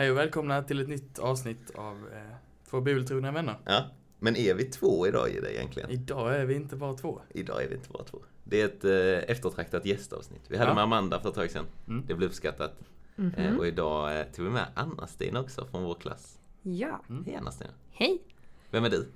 Hej och välkomna till ett nytt avsnitt av eh, Två bibeltrogna vänner. Ja, men är vi två idag i det egentligen? Idag är vi inte bara två. Idag är vi inte bara två. Det är ett eh, eftertraktat gästavsnitt. Vi hade Ja. med Amanda för ett tag sedan. Mm. Det blev uppskattat. Mhm. Eh, och idag eh, tog vi med Anna-Stina också från vår klass. Ja, Hej Anna-Stina. hej. Vem är du?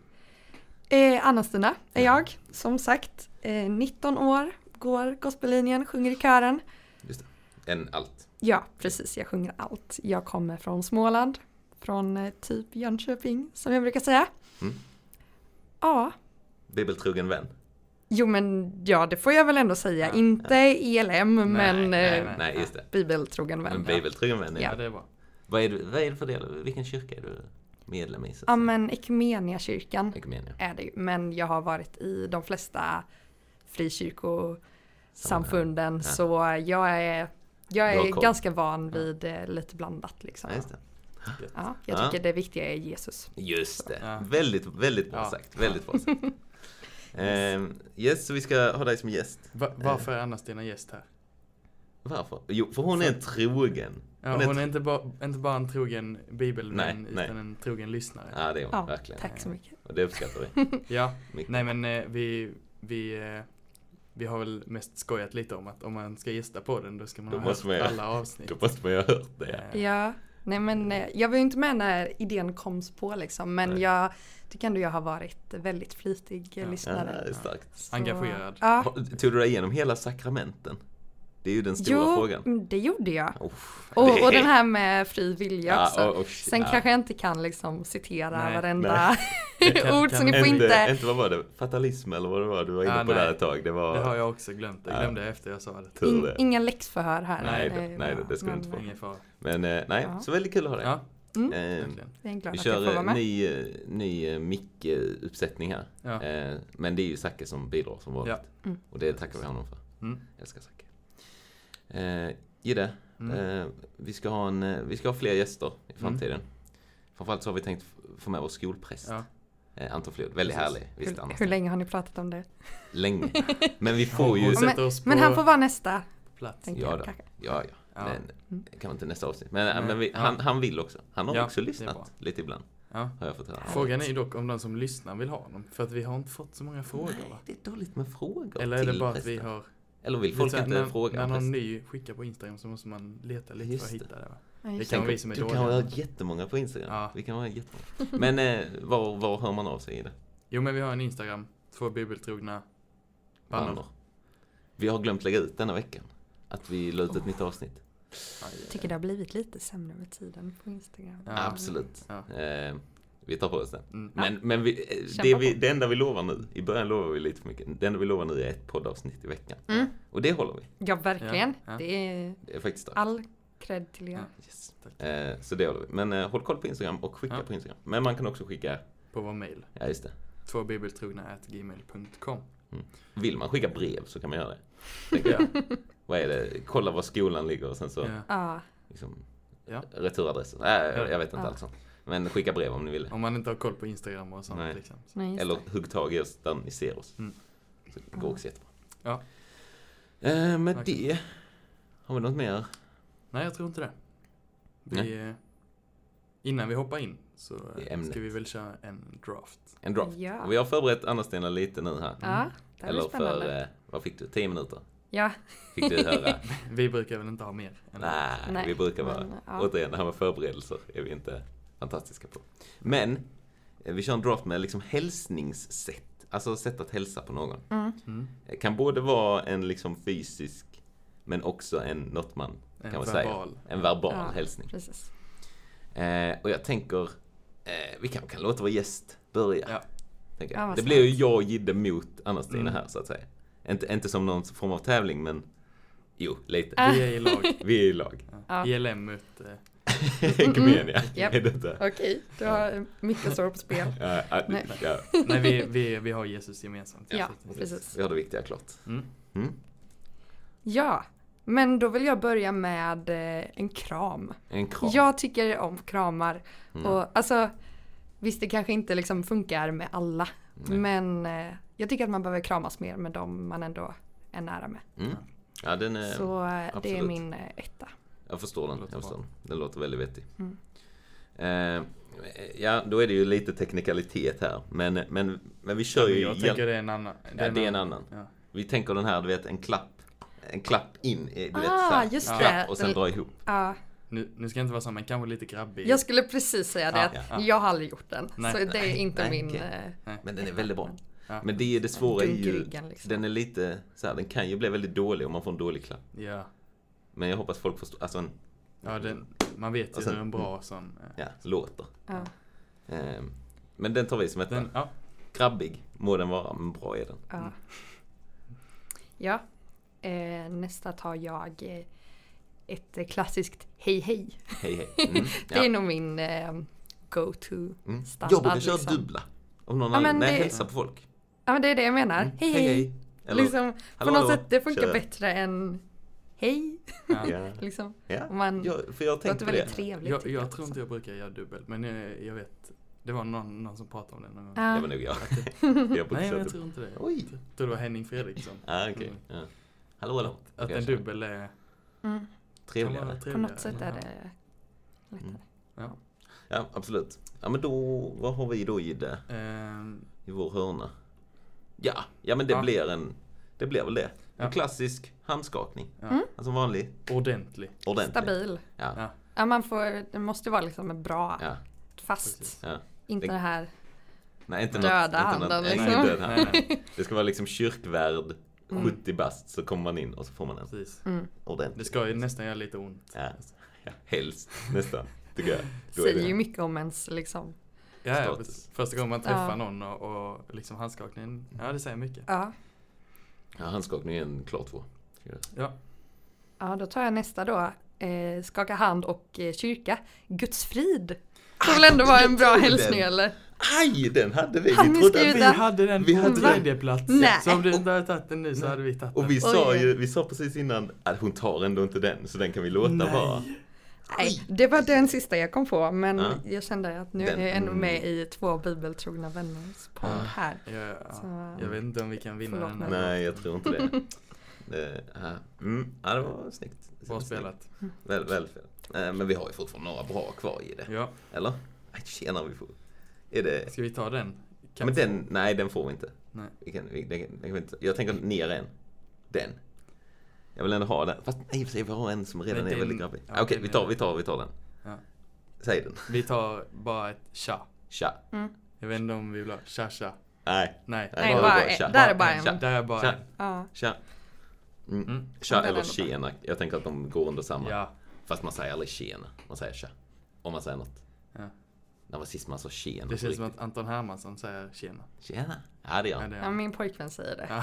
Eh, Anna-Stina är jag, som sagt. Eh, 19 år, går gospellinjen, sjunger i kören. Just det. En allt. Ja, precis, jag sjunger allt. Jag kommer från Småland, från eh, typ Jönköping, som jag brukar säga. Mm. Ja, Bibeltrogen vän. jo men ja, det får jag väl ändå säga. Ja, Inte ELM, men nej, eh, nej. Nej, just det. bibeltrogen vän. Men bibeltrogen vän Ja, ja. det är bra. vad, är du, vad är det för del? Vilken kyrka är du medlem i? Så att Ja, men Equmeniakyrkan Ekumenia. är det ju. Men jag har varit i de flesta frikyrkosamfunden Ja. så jag är, jag är ganska van vid eh, lite blandat liksom. Ja, just det. Ja, jag Ja. tycker det viktiga är Jesus. Just det. Ja. Väldigt, väldigt bra Ja. sagt. Väldigt bra sagt. Ehm, yes, så vi ska ha dig som gäst. Va- varför är Anna-Stina gäst här? Varför? Jo, för hon är en trogen. Ja, Hon hon, är är inte, ba- inte bara en trogen bibelvän Nej, nej. utan en trogen lyssnare. Ja, det är hon Ja, verkligen. tack så mycket. Och det uppskattar vi. Ja, Mycket. nej men eh, vi, vi, eh, vi har väl mest skojat lite om att om man ska gästa på den då ska man Då ha hört man alla avsnitt. Då måste man ju ha hört det. Eh, Ja, nej men eh, jag var ju inte med när idén koms på liksom. Men Nej. jag tycker ändå jag har varit väldigt flitig Ja. Ja, lyssnare. är starkt. Så- Engagerad. Ja. Tog du dig igenom hela sakramenten? Det är ju den stora Jo, frågan. mm, det gjorde jag. Uff, Och, det- och den här med fri vilja Ja, också. och- och- Sen ja. kanske jag inte kan liksom citera Nej, varenda Det kan- ord så ni får inte, inte... inte vad var det? Fatalism eller vad det var? Du var inne Ja, på det nej. här ett tag. Det var... Det har jag också glömt. Jag Ja. glömde det efter jag sa det. In, det. inga läxförhör här. Nej, det- nej, det- det ska du men, inte få. Men eh, nej, Ja. så väldigt kul att ha dig. Ja, Mm, Eh, vi kör ny, eh, ny eh, mick-uppsättning här. Ja. Eh, men det är ju Zacke som bidrar som vanligt. Ja. Mm. Och det tackar vi honom för. Mm. Jag älskar Zacke. Eh, Gidde, Mm. eh, vi, ska ha en, eh, vi ska ha fler gäster i framtiden. Framförallt så har vi tänkt få med vår skolpräst. Ja. Eh, Anton Flod. Väldigt Precis. härlig. Visst, Hur, hur länge har ni pratat om det? Länge. Men vi får ju... På Men han får vara nästa, plats. Ja då. Ja, ja. Ja. Men Mm. det kan vara inte nästa avsnitt. Men, Nej. men vi, Ja. han, han vill också. Han har Ja, också lyssnat lite ibland. Ja. Har jag fått höra. Frågan är ju dock om de som lyssnar vill ha honom. För att vi har inte fått så många frågor Nej, va? det är dåligt med frågor Eller är det bara att vi har... Eller vill folk du, inte när, fråga När någon ny skickar på Instagram så måste man leta lite Just för att hitta det va? Ja, Det kan vi som är Du dåliga. kan ha jättemånga på Instagram. Ja. Vi kan ha jättemånga. Men eh, var, var hör man av sig i det? Jo men vi har en Instagram, två bibeltrogna Banner. bannor. Vi har glömt lägga ut denna veckan. Att vi la ut ett nytt avsnitt. Jag tycker det har blivit lite sämre med tiden på Instagram. Ja. Absolut. Ja. Eh, vi tar på oss det. Mm. Men, men vi, eh, det, vi, det enda vi lovar nu, i början lovar vi lite för mycket. Det enda vi lovar nu är ett poddavsnitt i veckan. Mm. Och det håller vi. Ja, verkligen. Ja, ja. Det är Det är faktiskt starkt. all cred till er. Ja. Yes. Eh, så det håller vi. Men eh, håll koll på Instagram och skicka Ja. på Instagram. Men man kan också skicka, På vår mail. ja just det. Tvåbibeltrogna.gmail.com Vill man skicka brev så kan man göra det. Tänker jag. Vad är det? Kolla var skolan ligger och sen så Ja. Ja, liksom, Ja. returadressen. Nej, jag, jag vet inte Ja. allt sånt. Men skicka brev om ni vill. Om man inte har koll på Instagram och sånt Nej. liksom. nej, just Eller det. hugg tag i oss där ni ser oss. Mm. Så det går också jättebra. Ja. Eh, med Verkligen. det, har vi något mer? Nej jag tror inte det. Vi, Nej. eh, innan vi hoppar in så eh, ska vi väl köra en draft. En draft. Ja. Och vi har förberett Anna-Stina lite nu här. Ja, det här blir Eller spännande. för, eh, vad fick du? 10 minuter? Ja, Fick du höra? Vi brukar väl inte ha mer? än- Nej, Nej, vi brukar vara, men, ja. återigen det här med förberedelser är vi inte fantastiska på. Men, eh, vi kör en draft med liksom hälsningssätt. Alltså sätt att hälsa på någon. mm. Mm. Det kan både vara en liksom fysisk, men också en, något man En kan man verbal. säga, en verbal Ja. hälsning. precis. Eh, och jag tänker, eh, vi kan, kan låta vår gäst börja. Ja. Ja, det blir ju jag och Gidde mot Anna-Stina Mm. här så att säga. Inte, inte som någon form av tävling men jo, lite. Vi är i lag. Vi är i lag. Ja. ILM mot... Ekumenia Japp. är detta. Okej, du har mycket står på spel. Ja, ja, Nej. ja, nej vi, vi, vi har Jesus gemensamt. Ja, precis. vi har det viktiga klart. Mm. Mm. Ja, men då vill jag börja med eh, en kram. En kram. Jag tycker om kramar. Mm. Och alltså, visst det kanske inte liksom funkar med alla. Nej. Men eh, jag tycker att man behöver kramas mer med dem man ändå är nära med. Mm. Ja, den är... Så eh, det är absolut. min etta. Jag förstår den. Låter Jag förstår den. Den låter väldigt vettig. Mm. Eh, ja, då är det ju lite teknikalitet här. Men, men, men vi kör Ja, men ju... jag tänker det är en annan. Ja, det är en annan. Ja. Vi tänker den här, du vet, en klapp. En klapp in, i- du vet, Ah, så här, just klapp det. och sen dra ihop. Ja, Nu, nu ska jag inte vara så, men kanske lite grabbig. jag skulle precis säga det. Att ja. Jag har aldrig gjort den. Nej. Så det är inte Nej, min... okej. eh, Men den är väldigt bra. Ja. Men det, är det svåra är ju, liksom. den är lite så här, den kan ju bli väldigt dålig om man får en dålig klapp. Ja, Men jag hoppas folk förstår, alltså en, ja den, man vet ju sen- hur en bra sån... eh, ja, låter. Ja, Ehm, men den tar vi som ett Den, ja, Grabbig må den vara, men bra är den. ja. ja. Eh, nästa tar jag eh, ett klassiskt hej hej. Hej hej. Mm, Det är nog min eh, go-to mm. standard. Jag brukar köra liksom. dubbla. Om någon Ja, annan, men när jag hälsar på folk. Ja men det är det jag menar. Mm. Hej hej. Eller, liksom, på hallå, något hallå. sätt det funkar Kör. bättre än hej. ja. Liksom. ja. Man ja, för jag har tänkt låter det. väldigt trevligt. Jag, tycker jag tror inte jag brukar göra dubbelt, men jag, jag vet. Det var någon, någon som pratade om det någon gång. Ja. Det var nog jag. jag Nej, men jag tror inte det. Oj. Jag tror det var Henning Fredriksson. Ah, okej. Mm. Ja. Hallå, hallå. Att Jag en dubbel är... Mm. Trevligare. vara På trevligare. något sätt är det lättare. Mm. Ja. Ja, absolut. Ja, men då, vad har vi då i det? Ehm, I vår hörna? Ja, ja men det Ja. blir en, det blir väl det. En klassisk handskakning. ja. Mm. Alltså vanlig, Ordentlig. ordentlig. Stabil. Ja, Ja. Ja man får, det måste vara liksom bra, ja, fast. Inte Det- det här. Nej, inte Döda något, inte handen, något, liksom. Död hand. Nej, nej, Det ska vara liksom kyrkvärd, Mm. 70 bast, så kommer man in och så får man en precis. Mm. ordentlig. Det ska ju nästan göra lite ont. Ja. Ja, helst, nästan, tycker jag. Då Säger det- ju mycket om ens liksom. Ja, ja. Första gången man träffar Ja. någon och, och liksom handskakningen, ja det säger mycket. Ja. Ja, handskakning är en klar två. Ja, Ja då tar jag nästa då. Eh, skaka hand och eh, kyrka. Guds frid. Det får väl ändå vara en bra hälsning den. eller? Aj, den hade vi! Vi trodde att vi hade den Vi på hade tredje plats. Nej. Så om du inte hade tagit den nu så hade vi tagit den. Och vi sa ju, vi sa precis innan att hon tar ändå inte den, så den kan vi låta Nej. vara. Nej, det var den sista jag kom på men Ja. jag kände att nu Den- är jag ändå mm. med i två bibeltrogna vänners podd Ja. här. Ja, Så- jag vet inte om vi kan vinna den här. Nej, jag tror inte det. det ja. Mm, ja, det var snyggt. Bra spelat. Väl, väl spelat. Eh, Men vi har ju fortfarande några bra kvar i det. Ja, Eller? Tjena, vi får... Är det... ska vi ta den? Kan men den, nej den får vi inte. Nej. Vi kan, vi, den, den kan vi inte. Jag tänker ner en. Den. Jag vill ändå ha den. Fast nej, vi har en som redan är väldigt grabbig. ja, Okej, vi tar, vi tar, vi tar den. Ja. Säg den. Vi tar bara ett tja. Tja. Jag vet inte om vi vill ha tja tja. Nej. Nej, Nej, bara- bara, tja. där är bara Tja. en. Där är bara Tja. en. Ja. Tja. Mm. Mm. Tja eller tjena. Jag tänker att de går under samma. Ja, Fast man säger aldrig tjena. Man säger tja. Om man säger något. Ja. När var sist man sa tjena? det känns som att Anton Hermansson säger tjena. Tjena. Ja, det gör han. ja, min pojkvän säger det. ja.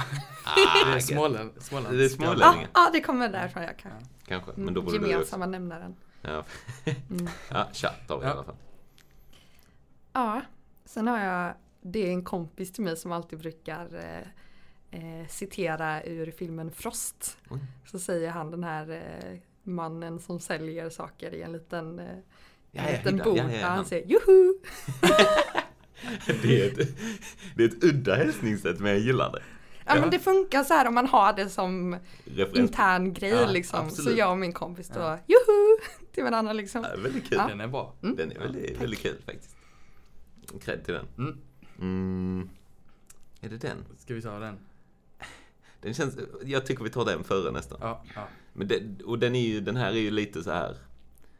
Ah, det är. Det är Ja, smålänningar. ja, det kommer därifrån jag kan. Kanske. Men då borde du. Gemensamma nämnaren. Ja. Mm. ja, tja tar vi i Ja. alla fall. Ja, sen har jag, det är en kompis till mig som alltid brukar eh, eh, citera ur filmen Frost. Oj. Så säger han den här eh, mannen som säljer saker i en liten, eh, Ja, en ja, liten bod. Ja, ja, Ja, han han. säger juhu! Det är, ett, det är ett udda hälsningssätt men jag gillar det. Ja, Ja. men det funkar så här om man har det som Referens. intern grej Ja, liksom. Så absolut. jag och min kompis då, Ja. juhu! Till varandra liksom. Ja, väldigt kul. Ja. Den är bra. Mm. Den är väldigt, Tack. väldigt kul faktiskt. Cred till den. Mm. Mm. Är det den? Ska vi ta den? den känns, jag tycker vi tar den före nästan. Ja, ja. Men det, och den, är ju, den här är ju lite så här.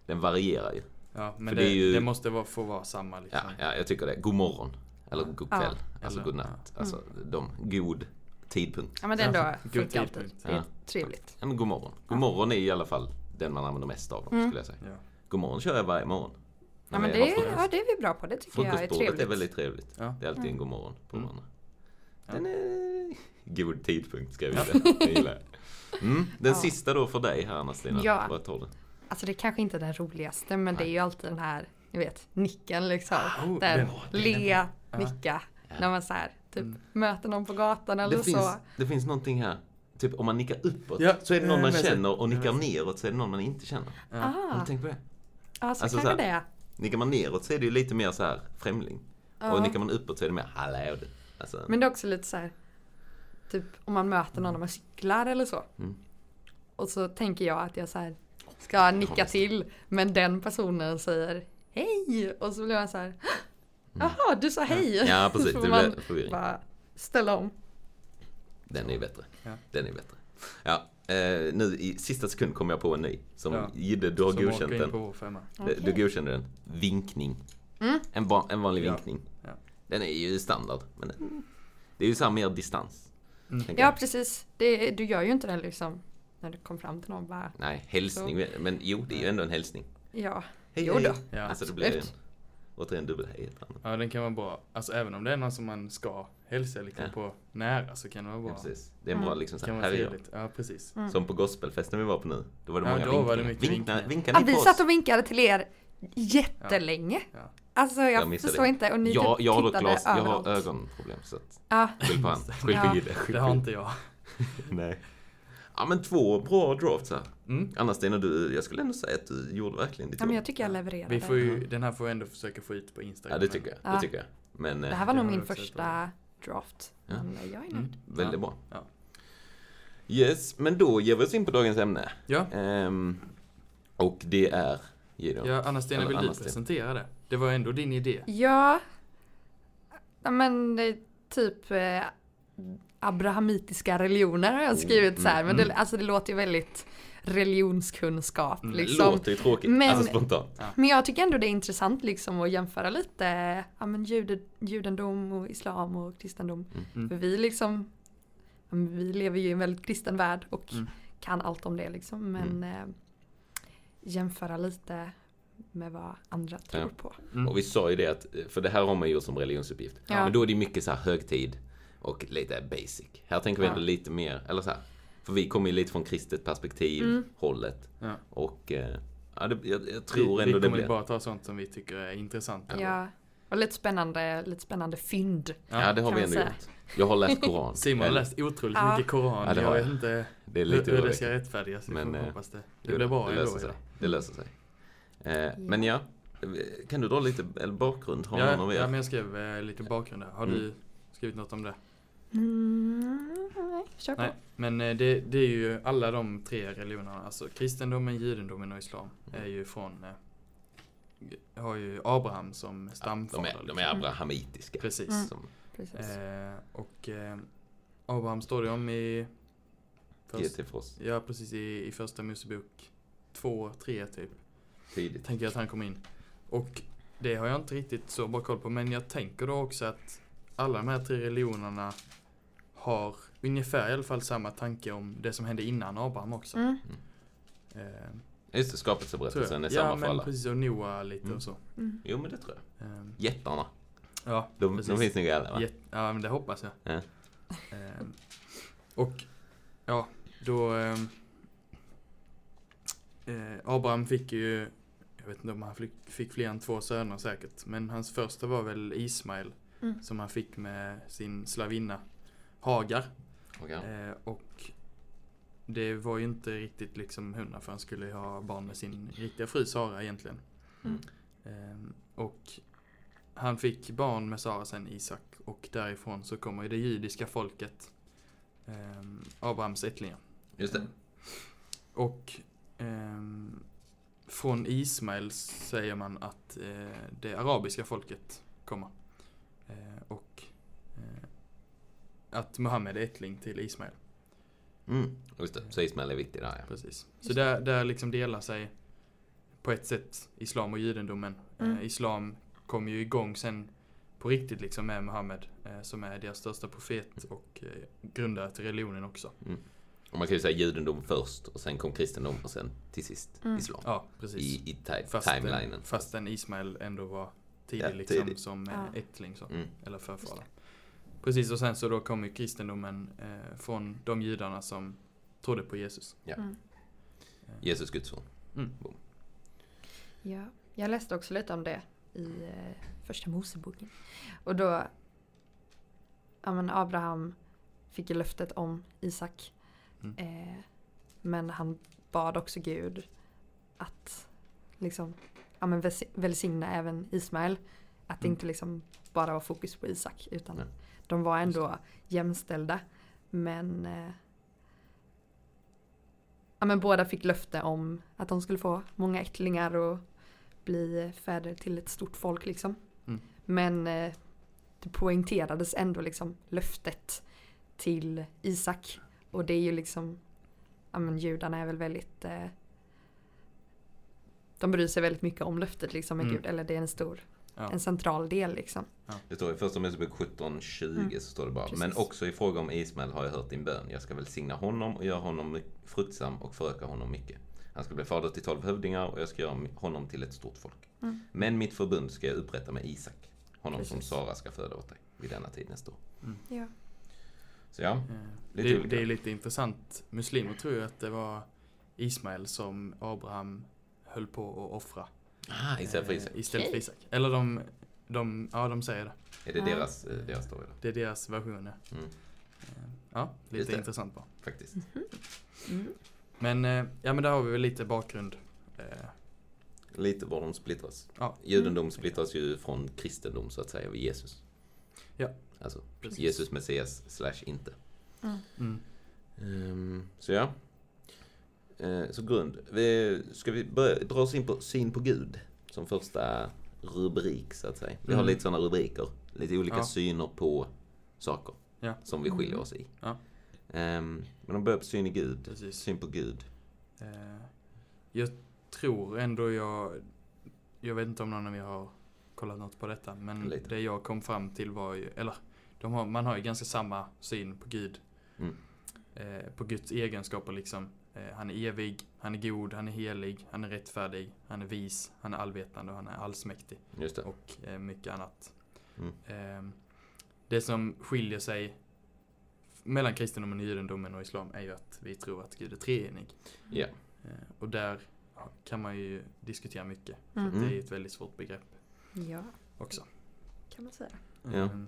Den varierar ju. Ja men det, det ju- det måste vara, få vara samma liksom. Ja, ja, jag tycker det. God morgon. Eller god Ja. kväll. Alltså Eller- god natt. Alltså de, god tidpunkt. Ja men det är ändå Ja, god funkar alltid. Det är Ja. trevligt. Ja, men god morgon. God morgon är i alla fall den man använder mest av dem Mm. skulle jag säga. Ja. God morgon kör jag varje morgon. Ja men det jag är, ja, det är vi bra på. Det tycker jag är trevligt. är väldigt trevligt. Ja. Det är alltid en god morgon på Mm. morgonen. Ja. Den är god tidpunkt ska jag vilja. Det gillar jag. Mm. Den Ja. sista då för dig här Anna-Stina. Ja. Vad tar du? Alltså det är kanske inte är den roligaste men det är Nej. ju alltid den här, ni vet, nicken liksom. Oh, den, le, nicka. Ja. När man så här, typ Mm. möter någon på gatan eller Det så. finns, det finns någonting här. Typ om man nickar uppåt Ja, så är det någon man vet. känner och nickar neråt så är det någon man inte känner. Ja. Har Ah, du tänkt på det? ja så Alltså kanske så det här, är. Nickar man neråt så är det ju lite mer så här främling. Ja. Och nickar man uppåt så är det mer hallå du. Alltså, Men det är också lite så här, typ om man möter någon när man cyklar eller så. Mm. Och så tänker jag att jag så här, ska nicka till. Men den personen säger hej och så blir man så här. Jaha, du sa hej. Mm. Ja, precis. Så Det får man blir förvirring. bara ställa om. Den är bättre. Ja. Den är bättre. Ja, eh, nu i sista sekund kom jag på en ny. Som Ja. Du har Som godkänt den. på femma. Du, godkände den. Vinkning. Mm. En, va- en vanlig Ja. vinkning. Ja. Den är ju standard. Men den- det är ju så här mer distans. Mm. Ja precis. Det, du gör ju inte det liksom när du kom fram till någon bara. Nej, hälsning. Men jo, det är ju ändå en hälsning. Ja, Hej, Jo hej. då. Ja. Alltså det blir en, återigen dubbel hej. Ja, den kan vara bra. Alltså även om det är någon som man ska hälsa liksom Ja. på nära så kan det vara Ja, bra. precis. Det är en bra Mm. liksom så kan här, vara här är jag. Ja, precis. Mm. Som på gospelfesten vi var på nu. Då var det Ja, många då vinkningar. var det mycket Vinkna, vinkningar. vinkar ja ni vi satt och vinkade till er jättelänge. Ja. Alltså jag, Jag förstår det. inte och ni jag, typ jag har glas, jag har ögonproblem så att, Ja, skyll på han. Skyll Ja. på. Skyll Det har inte jag. Nej. Ja men två bra drafts här. Mm. Anna Stina, du, jag skulle ändå säga att du gjorde verkligen ditt ja men jobb. jag tycker jag levererade. Vi får ju, den här får vi ändå försöka få ut på Instagram. Ja det tycker jag. Ja. Det tycker jag. Men Det eh, här var Det nog min första draft. Ja. Men jag är nöjd. Mm. väldigt Ja. bra. Ja. Yes, men då ger vi oss in på dagens ämne. Ja, Ehm, och det är Gideon. ja Anna-Stina vill du presentera det? Det var ändå din idé. Ja, ja, men det är typ eh, abrahamitiska religioner har jag skrivit så här. Men det, mm. alltså det låter ju väldigt religionskunskap Mm, liksom. Låter ju tråkigt, Men- alltså spontant. Men jag tycker ändå det är intressant liksom att jämföra lite ja, men jude, judendom och islam och kristendom. Mm. För vi liksom, ja, men vi lever ju i en väldigt kristen värld och Mm. kan allt om det liksom. Men eh, jämföra lite med vad andra tror Ja. på. Mm. Och vi sa ju det att, för det här har man ju som religionsuppgift. Ja. Men då är det mycket så här högtid och lite basic. Här tänker vi Ja. ändå lite mer, eller så här. För vi kommer ju lite från kristet perspektiv, Mm. hållet. Ja. Och eh, ja, det, jag, jag tror vi, ändå vi det kommer blir. bara ta sånt som vi tycker är intressant. Ja. Och lite spännande, lite spännande fynd. Ja, det har vi ändå säga. gjort. Jag har läst Koran. Simon har läst otroligt Ja. mycket Koran. Ja, det jag har vet jag. inte Det är lite hur det ska rättfärdigas. Vi Men, eh, hoppas det. Det blir bra det ändå. löser sig. Ja. Det löser sig. Eh, men ja, kan du dra lite bakgrund? Har någon Ja, ja, men jag skrev eh, lite bakgrund här. Har Mm. du skrivit något om det? Mm, nej, kör på. Nej, men eh, det, det är ju alla de tre religionerna, alltså kristendomen, judendomen och islam, Mm. är ju från, eh, har ju Abraham som de, stamfader. är, de liksom. är abrahamitiska. Precis. Mm. Som Precis. Eh, och eh, Abraham står det om i, först, GT för oss ja precis i, i första Mosebok 2, 3 typ. tidigt. tänker jag att han kom in. Och det har jag inte riktigt så bra koll på, men jag tänker då också att alla de här tre religionerna har ungefär i alla fall samma tanke om det som hände innan Abraham också. Mm. Eh, Just det, skapelseberättelsen är jag. samma Ja, för men alla. precis, och Noah lite Mm. och så. Mm. Jo men det tror jag. Eh, Jättarna. ja, De, precis. de finns nog i alla va? Jätte- ja, men det hoppas jag. Ja. Eh, och ja, då eh, eh, Abraham fick ju, jag vet inte om han fick, fick fler än två söner säkert, men hans första var väl Ismael Mm. som han fick med sin slavinna Hagar. Okej. Eh, och det var ju inte riktigt liksom hundra för han skulle ha barn med sin riktiga fru Sara egentligen. Mm. Eh, och han fick barn med Sara sen Isak och därifrån så kommer ju det judiska folket eh, Abrahams ättlingar. Just det. Och ehm, från Ismael säger man att eh, det arabiska folket kommer. Eh, och eh, att Muhammed är ättling till Ismael. Mm. Just det. Så Ismael är viktig där ja. Precis. Så där, där liksom delar sig på ett sätt islam och judendomen. Mm. Eh, islam kom ju igång sen på riktigt liksom med Muhammed eh, som är deras största profet och eh, grundare till religionen också. Och man kan ju säga judendom först och sen kom kristendom och sen till sist Mm. islam. Ja, precis. I, i timelinen. fastän Ismael ändå var tidig Ja, liksom tidig. som Ja. ja. ättling så. Mm. Eller förfader. Precis och sen så då kom ju kristendomen eh, från de judarna som trodde på Jesus. Ja. Mm. Eh, Jesus Guds son. Mm. Ja, jag läste också lite om det i eh, första Moseboken. Och då, ja men Abraham fick ju löftet om Isak. Mm. Eh, men han bad också Gud att liksom, ja men väls- välsigna även Ismael. Att det Mm. inte liksom bara var fokus på Isak utan. De var ändå jämställda. Men eh, ja, men båda fick löfte om att de skulle få många ättlingar och bli fäder till ett stort folk liksom. Mm. Men eh, det poängterades ändå liksom löftet till Isak. Och det är ju liksom, ja men judarna är väl väldigt eh, de bryr sig väldigt mycket om löftet liksom med Mm. Gud. Eller det är en stor, Ja. en central del liksom. Det står i första Mosebok 17.20 Mm. så står det bara. Precis. Men också i fråga om Ismael har jag hört din bön. Jag ska välsigna honom och göra honom fruktsam och föröka honom mycket. Han ska bli fader till tolv hövdingar och jag ska göra honom till ett stort folk. Mm. Men mitt förbund ska jag upprätta med Isak. Honom som Precis. Sara ska föda åt dig vid denna tid nästa år. Ja. Så ja, Eh, Lite det, det är lite intressant. Muslimer tror ju att det var Ismael som Abraham höll på att offra. Ah, istället för eh, Isak. Istället för Okej. Isak. Eller de, de, ja de säger det. Är det Ja. deras, eh, deras story då? Det är deras version. ja. Mm, Eh, Ja, lite intressant bara. faktiskt. Mm. Men, ja men där har vi väl lite bakgrund. Lite var de splittras. Ja. Judendom splittras ju från kristendom så att säga vid Jesus. Ja. Alltså, Precis. Jesus Messias slash inte. Mm. Mm. Ehm, så ja. Eh, så grund. Vi, ska vi börja dra oss in på syn på Gud? Som första rubrik så att säga. Vi har Mm. lite sådana rubriker. Lite olika Ja. syner på saker. Ja. Som vi skiljer oss i. Ja. Ehm, men de börjar på syn i Gud. Precis. Syn på Gud. Eh, jag tror ändå jag, jag vet inte om någon av er har kollat något på detta, men Lite. det jag kom fram till var ju, eller de har, man har ju ganska samma syn på Gud. Mm. Eh, på Guds egenskaper liksom. Eh, han är evig, han är god, han är helig, han är rättfärdig, han är vis, han är allvetande och han är allsmäktig. Just det. Och eh, mycket annat. Mm. Eh, det som skiljer sig mellan kristendomen, judendomen och islam är ju att vi tror att Gud är treenig. Ja. Eh, Och där kan man ju diskutera mycket. Mm. Det är ett väldigt svårt begrepp Ja, också. kan man säga. Ja. Mm,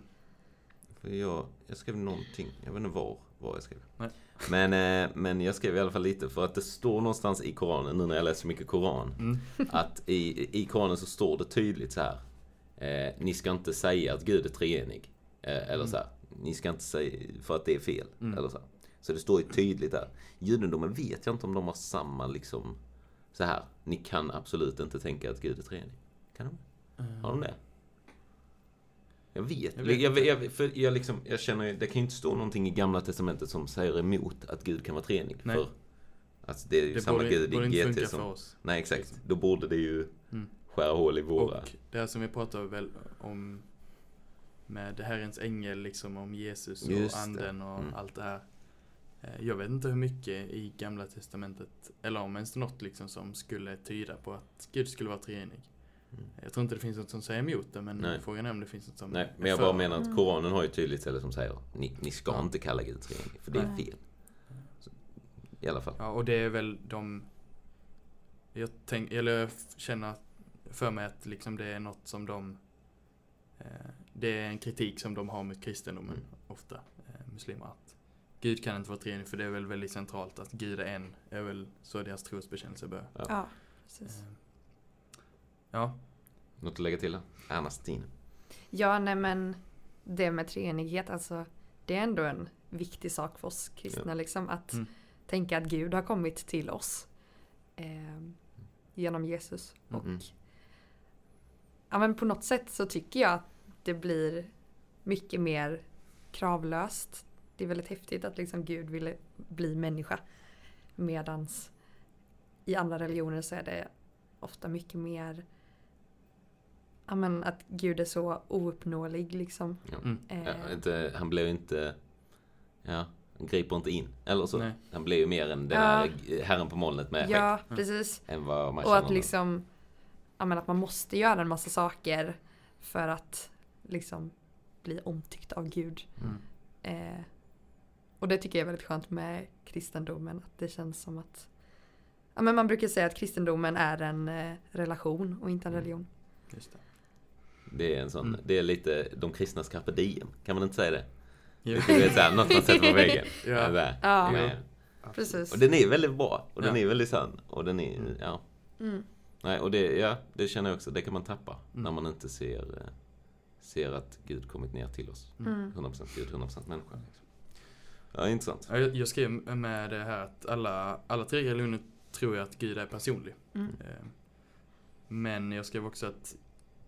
För jag, jag skrev någonting, jag vet inte var, var jag skrev. Nej. Men, eh, men jag skrev i alla fall lite för att det står någonstans i Koranen, nu när jag läser så mycket Koran, Mm. att i, i Koranen så står det tydligt så här. Eh, ni ska inte säga att Gud är treenig. Eh, eller Mm. så här. Ni ska inte säga för att det är fel. Mm. Eller så, här. så det står ju tydligt där. Judendomen vet jag inte om de har samma liksom så här. Ni kan absolut inte tänka att Gud är treenig. Kan de? Har de det? Jag vet. Jag Jag, vet jag, för jag, liksom, jag känner det kan ju inte stå någonting i gamla testamentet som säger emot att Gud kan vara treenig. Nej. För alltså, det är ju Det samma borde, Gud borde inte i funka GT som... för oss. Nej exakt. liksom. Då borde det ju Mm. skära hål i våra... Och det här som vi pratade väl om med Herrens ängel, liksom om Jesus och Just anden och Mm. allt det här. Eh, Jag vet inte hur mycket i gamla testamentet, eller om ens något liksom som skulle tyda på att Gud skulle vara treenig. Mm. Jag tror inte det finns något som säger emot det, men Nej. frågan är om det finns något som Nej, men jag för. bara menar att Mm. Koranen har ju tydligt ställe som säger ni, ni ska Ja. inte kalla Gud treenig, för det är fel. Så, I alla fall. Ja, och det är väl de... Jag tänk, eller jag känner för mig att liksom det är något som de... Eh, det är en kritik som de har mot kristendomen Mm. ofta, eh, muslimer. Att Gud kan inte vara treenig för det är väl väldigt centralt att Gud är en. är väl så deras trosbekännelse börjar. Ja. Ja, precis. Eh, ja, Något att lägga till? Ernastin. Ja, nej men det med treenighet, alltså det är ändå en viktig sak för oss kristna liksom att Mm. tänka att Gud har kommit till oss eh, genom Jesus. Mm. Och ja, men på något sätt så tycker jag att det blir mycket mer kravlöst. Det är väldigt häftigt att liksom Gud ville bli människa. Medans i andra religioner så är det ofta mycket mer ja, men att Gud är så ouppnåelig liksom. Ja. Mm. Eh, Ja, inte, han blev inte... Ja, han griper inte in. Eller så. Nej. Han blev ju mer än den Ja. här herren på molnet med ja, Ja. precis. Än vad man Och att liksom ja, men att man måste göra en massa saker för att liksom bli omtyckt av Gud. mm. Eh, och det tycker jag är väldigt skönt med kristendomen. Att det känns som att ja, men man brukar säga att kristendomen är en eh, relation och inte en Mm. religion. just det. Det är en sån, Mm. det är lite de kristnas carpe diem. Kan man inte säga det? Jo. Du vet såhär, något man sätter på väggen. Ja. Där. Ja. Precis. Och den är väldigt bra. Och den Ja. är väldigt sann. Och den är, Mm. ja. Mm. Nej, och det, ja, det känner jag också. Det kan man tappa. Mm. När man inte ser, eh, ser att Gud kommit ner till oss. Mm. Mm. 100% Gud, 100% människa. Liksom. Ja, intressant. Ja, Jag jag skrev med det här att alla, alla tre religioner tror jag att Gud är personlig. Mm. Eh, Men jag skrev också att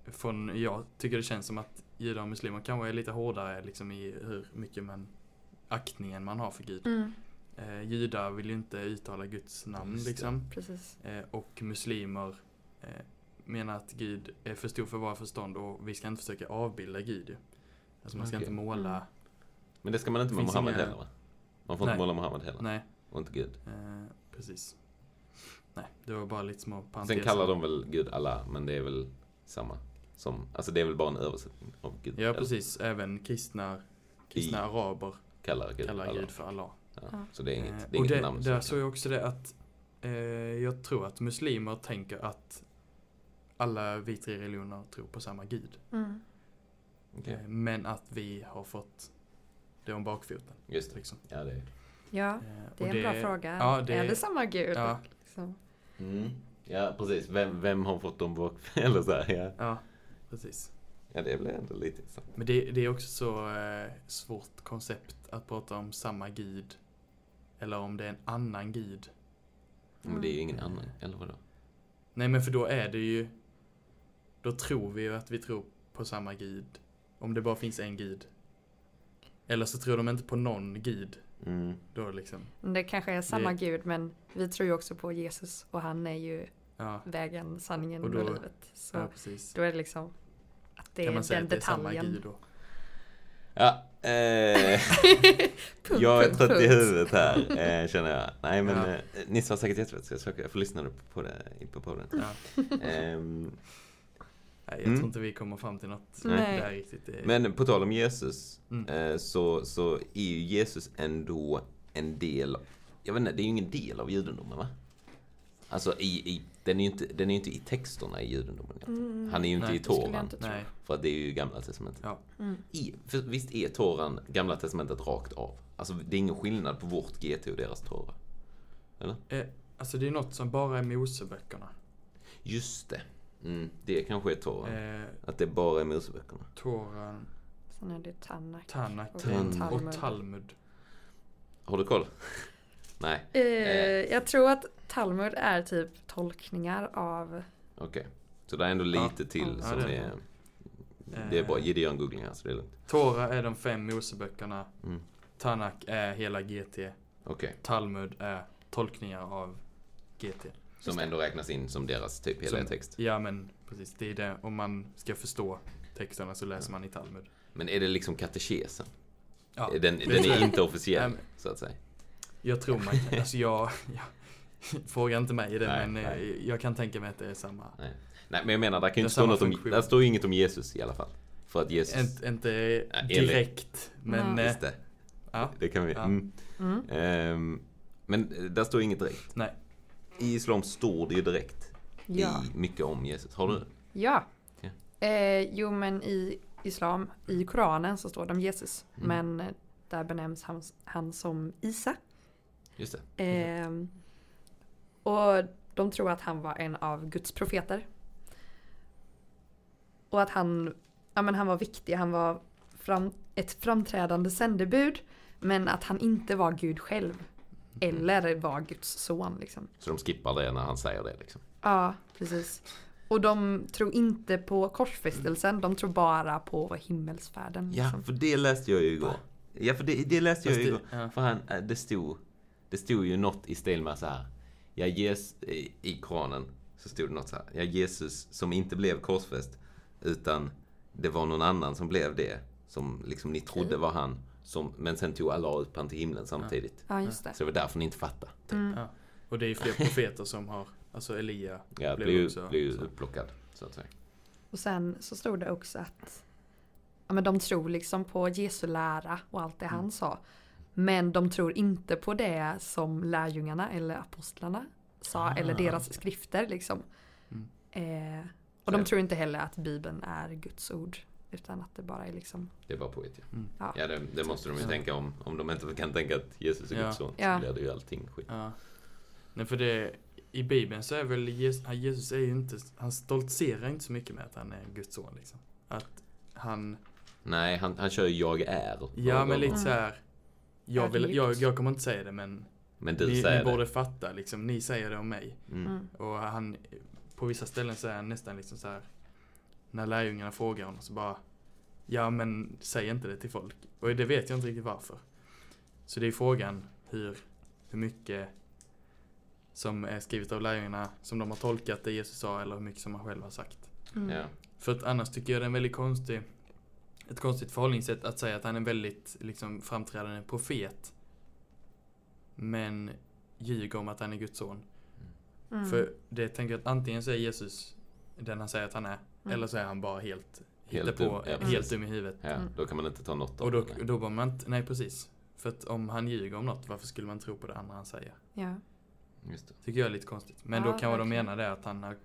från, jag tycker det känns som att judar och muslimer kanske är lite hårdare liksom i hur mycket man, aktningen man har för Gud. Mm. Eh, judar vill ju inte uttala Guds namn Just liksom. Precis. Eh, och muslimer eh, menar att Gud är för stor för våra förstånd och vi ska inte försöka avbilda Gud. Alltså man ska Okej. inte måla, Mm. Men det ska man inte med Mohammed inga- heller va? Man får Nej. inte måla Mohammed heller. nej, Och inte Gud. eh, precis. Nej, det var bara lite små Sen parenteser. kallar de väl Gud Allah, men det är väl samma. Som, alltså det är väl bara en översättning av Gud. Ja, eller? precis. Även kristna, kristna I- araber Kallar Gud kallar. Gud för Allah. Ja. Ja. Så det är inget, Eh, det är inget det, namn. där så- såg jag också det att eh, jag tror att muslimer tänker att alla vi tre religioner tror på samma gud. Mm. Okej. Eh, men att vi har fått det om bakfoten. Just det. Liksom. Ja, det är Ja, Eh, det är en bra fråga. Ja, det, Är det samma gud? Ja. Liksom. mm. Ja, precis. Vem, vem har fått dem bak... Eller så här, ja. Ja, precis. Ja, det blir ändå lite intressant. Men det, det är också så eh, svårt koncept att prata om samma gud. Eller om det är en annan gud. Men det är ju ingen Mm. annan, eller vadå? Nej men för då är det ju Då tror vi ju att vi tror på samma gud Om det bara finns en gud Eller så tror de inte på någon gud Mm. Då liksom Men Det kanske är samma Det- gud men vi tror ju också på Jesus och han är ju Ja, vägen, sanningen Och och, då- livet. Så ja precis då är det liksom det Kan är man säga den att det är samma då? Ja, eh, Punkt, jag är punkt, trött i punkt. huvudet här, eh, känner jag. Nej, men Ja. eh, Nisse har säkert jättefett, så jag, jag får lyssna på det på podden. Ja. Ehm, Nej, jag Mm. tror inte vi kommer fram till något Nej. där riktigt det, men på tal om Jesus, Mm. eh, så, så är ju Jesus ändå en del, jag vet inte, det är ju ingen del av judendomen va? Alltså i, i den är ju inte, den är ju inte i texterna i judendomen. Mm, Han är ju inte Nej, i Toran, för att det är ju gamla testamentet. ja Mm. I, för visst är Toran gamla testamentet rakt av? Alltså det är ingen skillnad på vårt GT och deras Tora. eh, Alltså det är något som bara är Moseböckerna Just det. Mm, det kanske är Toran. eh, Att det bara är Moseböckerna. Toran, Sen är det Tannak. Tanak Och Tan- och Talmud Har du koll? Nej, Eh, jag tror att Talmud är typ tolkningar av okej. Så det är ändå lite till Ja, som det är är... det. Är bara, Gideon en googling här så det är lugnt. Tora är de fem Moseböckerna Mm. Tanak är hela GT Okej. Talmud är tolkningar av GT. Som ändå räknas in som deras typ hela Som- text. Ja men precis, det är det. Om man ska förstå texterna så läser man i Talmud. Men är det liksom katekesen? Ja, den, den är inte officiell, så att säga. Jag tror man kan, alltså jag, jag fråga inte mig det Nej, men eh, nej. jag kan tänka mig att det är samma. Nej. Nej, men jag menar, där kan inte stå något om... Där står ju inget om Jesus i alla fall. För att Jesus... Inte, inte Ja, enligt- direkt, men Nej. eh, Just det. ja. Det kan vi... Ja. Mm. Mm. Ehm, men eh, där står inget direkt. Nej. I Islam står det ju direkt Ja. i mycket om Jesus. Har du? Ja. Ja. Eh, jo men i Islam, i Koranen så står det om Jesus. Mm. Men eh, där benämns han, han som Isa. Just det. Ehm, och de tror att han var en av Guds profeter. Och att han, ja men han var viktig, han var fram, ett framträdande sändebud. Men att han inte var Gud själv. Eller var Guds son liksom. Så de skippar det när han säger det liksom. Ja, precis. Och de tror inte på korsfästelsen, de tror bara på himmelsfärden. Ja, liksom. för det läste jag ju igår. Ja, för det, det läste jag ju det- igår. ja. För han, eh, det stod, det stod ju något i stil med så här. Ja, jes, i, i Koranen så stod det något så här. Ja, Jesus som inte blev korsfäst. Utan det var någon annan som blev det. Som liksom ni trodde var han. Som, men sen tog Allah upp han till himlen samtidigt. Ja, just det. Så det var därför ni inte fattade. Mm. Ja. Och det är ju fler profeter som har, alltså Elia Ja, blev blev också blev ju så. upplockad. Så att säga. Och sen så stod det också att ja, men de tror liksom på Jesu lära och allt det Mm. han sa. Men de tror inte på det som lärjungarna eller apostlarna sa Ah, eller deras skrifter liksom. Mm. Eh, och Så- de tror inte heller att bibeln är Guds ord. Utan att det bara är liksom, Det var poet ja. Mm. ja. Ja, det, det måste de ju Ja. tänka om. Om de inte kan tänka att Jesus är Ja. Guds son. Så Ja. blir det ju allting skit. Ja. Nej för det, i Bibeln så är väl Jesus, Jesus är ju inte, han stoltserar inte så mycket med att han är Guds son liksom. Att han, Nej, han, han kör ju jag är. ja men lite så här. Jag, vill, jag, jag kommer inte säga det men Men du ni, säger ni det. borde fatta liksom, ni säger det om mig. Mm. Mm. Och han, på vissa ställen så är han nästan liksom så här. När lärjungarna frågar honom så bara Ja men säg inte det till folk. Och det vet jag inte riktigt varför. Så det är frågan hur, hur mycket som är skrivet av lärjungarna som de har tolkat det Jesus sa eller hur mycket som han själv har sagt. Mm. Ja. För att annars tycker jag det är en väldigt konstig ett konstigt förhållningssätt att säga att han är en väldigt liksom framträdande profet. Men ljuger om att han är Guds son. Mm. För det tänker jag att antingen så är Jesus den han säger att han är. Mm. Eller så är han bara helt, Helt helt, dum, på, ja, helt dum i huvudet. ja, då kan man inte ta något av Och då, det. då bör man inte, nej precis. För att om han ljuger om något, varför skulle man tro på det andra han säger? Ja. Just det. Tycker jag är lite konstigt. Men Ja, då kan vad de menar det att han har,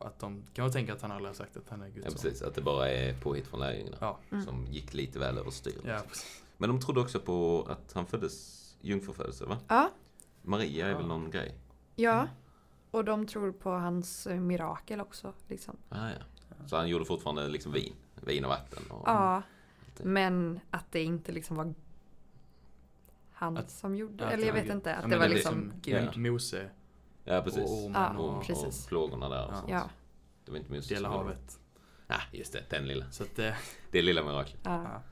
att de kan man tänka att han aldrig har sagt att han är Guds Ja, son. precis. Att det bara är påhitt från lärjungarna. Ja. Mm. Som gick lite väl överstyr. Ja, precis. Men de trodde också på att han föddes jungfrufödelse, va? Ja. Maria är Ja. väl någon grej? ja. Och de tror på hans eh, mirakel också. Liksom. Ah, ja. Så han gjorde fortfarande liksom vin? Vin och vatten? Och Ja. Men att det inte liksom var han Att- som gjorde Eller jag vet inte. Att Ja, det var liksom som Gud. Ja. Mose Ja, precis. och ormen Ja, och, och, precis. och plågorna där. Och Ja. sånt. Ja. Det var inte Moses dela havet. Ja, just det. Den lilla. Så att det, Det lilla miraklet. Ja.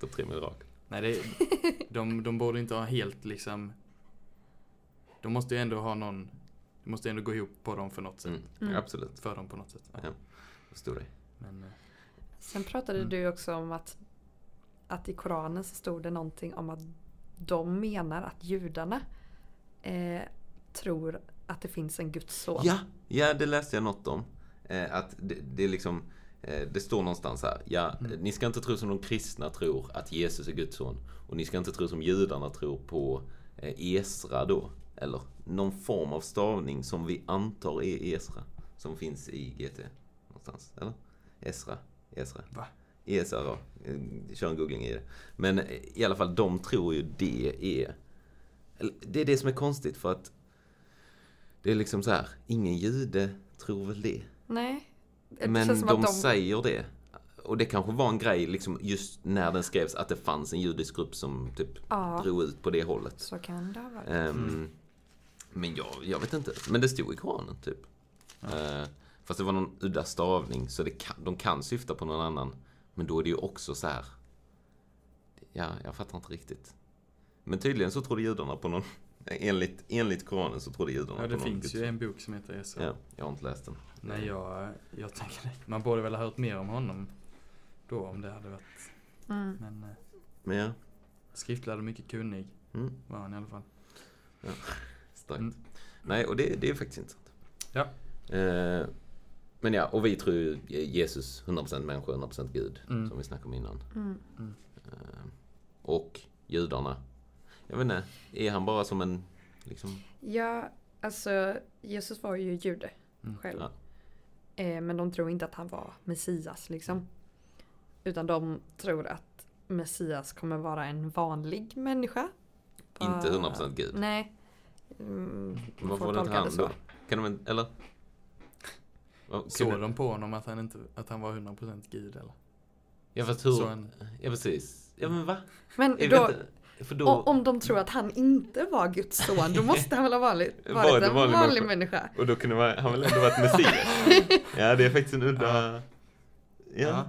Topp tre mirakel. Nej, det, de, de borde inte ha helt liksom... De måste ju ändå ha någon... Det måste ändå gå ihop på dem för något sätt. Mm. Mm. Absolut. För dem på något sätt. Ja. Ja. Förstår det. Men, eh, Sen pratade Mm. du också om att, att i Koranen så stod det någonting om att de menar att judarna eh, tror att det finns en Guds son. Ja, ja, det läste jag något om. Eh, att det, det är liksom eh, det står någonstans här. Ja, Mm. ni ska inte tro som de kristna tror att Jesus är Guds son. Och ni ska inte tro som judarna tror på eh, Esra då. Eller någon form av stavning som vi antar är Esra. Som finns i GT. Någonstans. Eller? Esra. Esra. Va? Esra. Eh, Kör en googling i det. Men i alla fall, de tror ju det är... Det är det som är konstigt för att det är liksom så här, ingen jude tror väl det. Nej. Det Men de, att säger det. Och det kanske var en grej liksom just när den skrevs att det fanns en judisk grupp som typ Ja, drog ut på det hållet. så kan det ha varit. Ehm, Mm. Men jag, jag vet inte. Men det stod i Koranen typ. Eh, fast det var någon udda stavning så det kan, de kan syfta på någon annan. Men då är det ju också så här. Ja, jag fattar inte riktigt. Men tydligen så trodde judarna på någon. Enligt, enligt Koranen så trodde judarna ja, på det någon. finns Guds- ju en bok som heter Esra. Ja, jag har inte läst den. Nej, jag, jag tänker det. Man borde väl ha hört mer om honom då om det hade varit. Mm. Men eh, Men ja. skriftlärd och mycket kunnig Mm, var han i alla fall. starkt. Mm. Nej, och det, det är faktiskt intressant. Ja. Eh, men ja, och vi tror ju Jesus 100% människa, 100% Gud. Mm. Som vi snackade om innan. Mm. Eh, och judarna. Jag vet inte, är han bara som en liksom... Ja, alltså Jesus var ju jude Mm. själv. Ja. Eh, men de tror inte att han var Messias liksom. Utan de tror att Messias kommer vara en vanlig människa. Inte Bara- 100% Gud. Nej. Mm, man Varför får var det inte han då? Kan de eller? Såg de på honom att han, inte, att han var 100% gud eller? Ja fast hur? Ja precis. Ja men va? Men Jag då, då... o- om de tror att han inte var Guds son, då måste han väl ha varit, Var varit en vanlig vanlig människa? Och då kunde man, han väl ändå varit Messias? ja det är faktiskt en udda... Ja. Ja.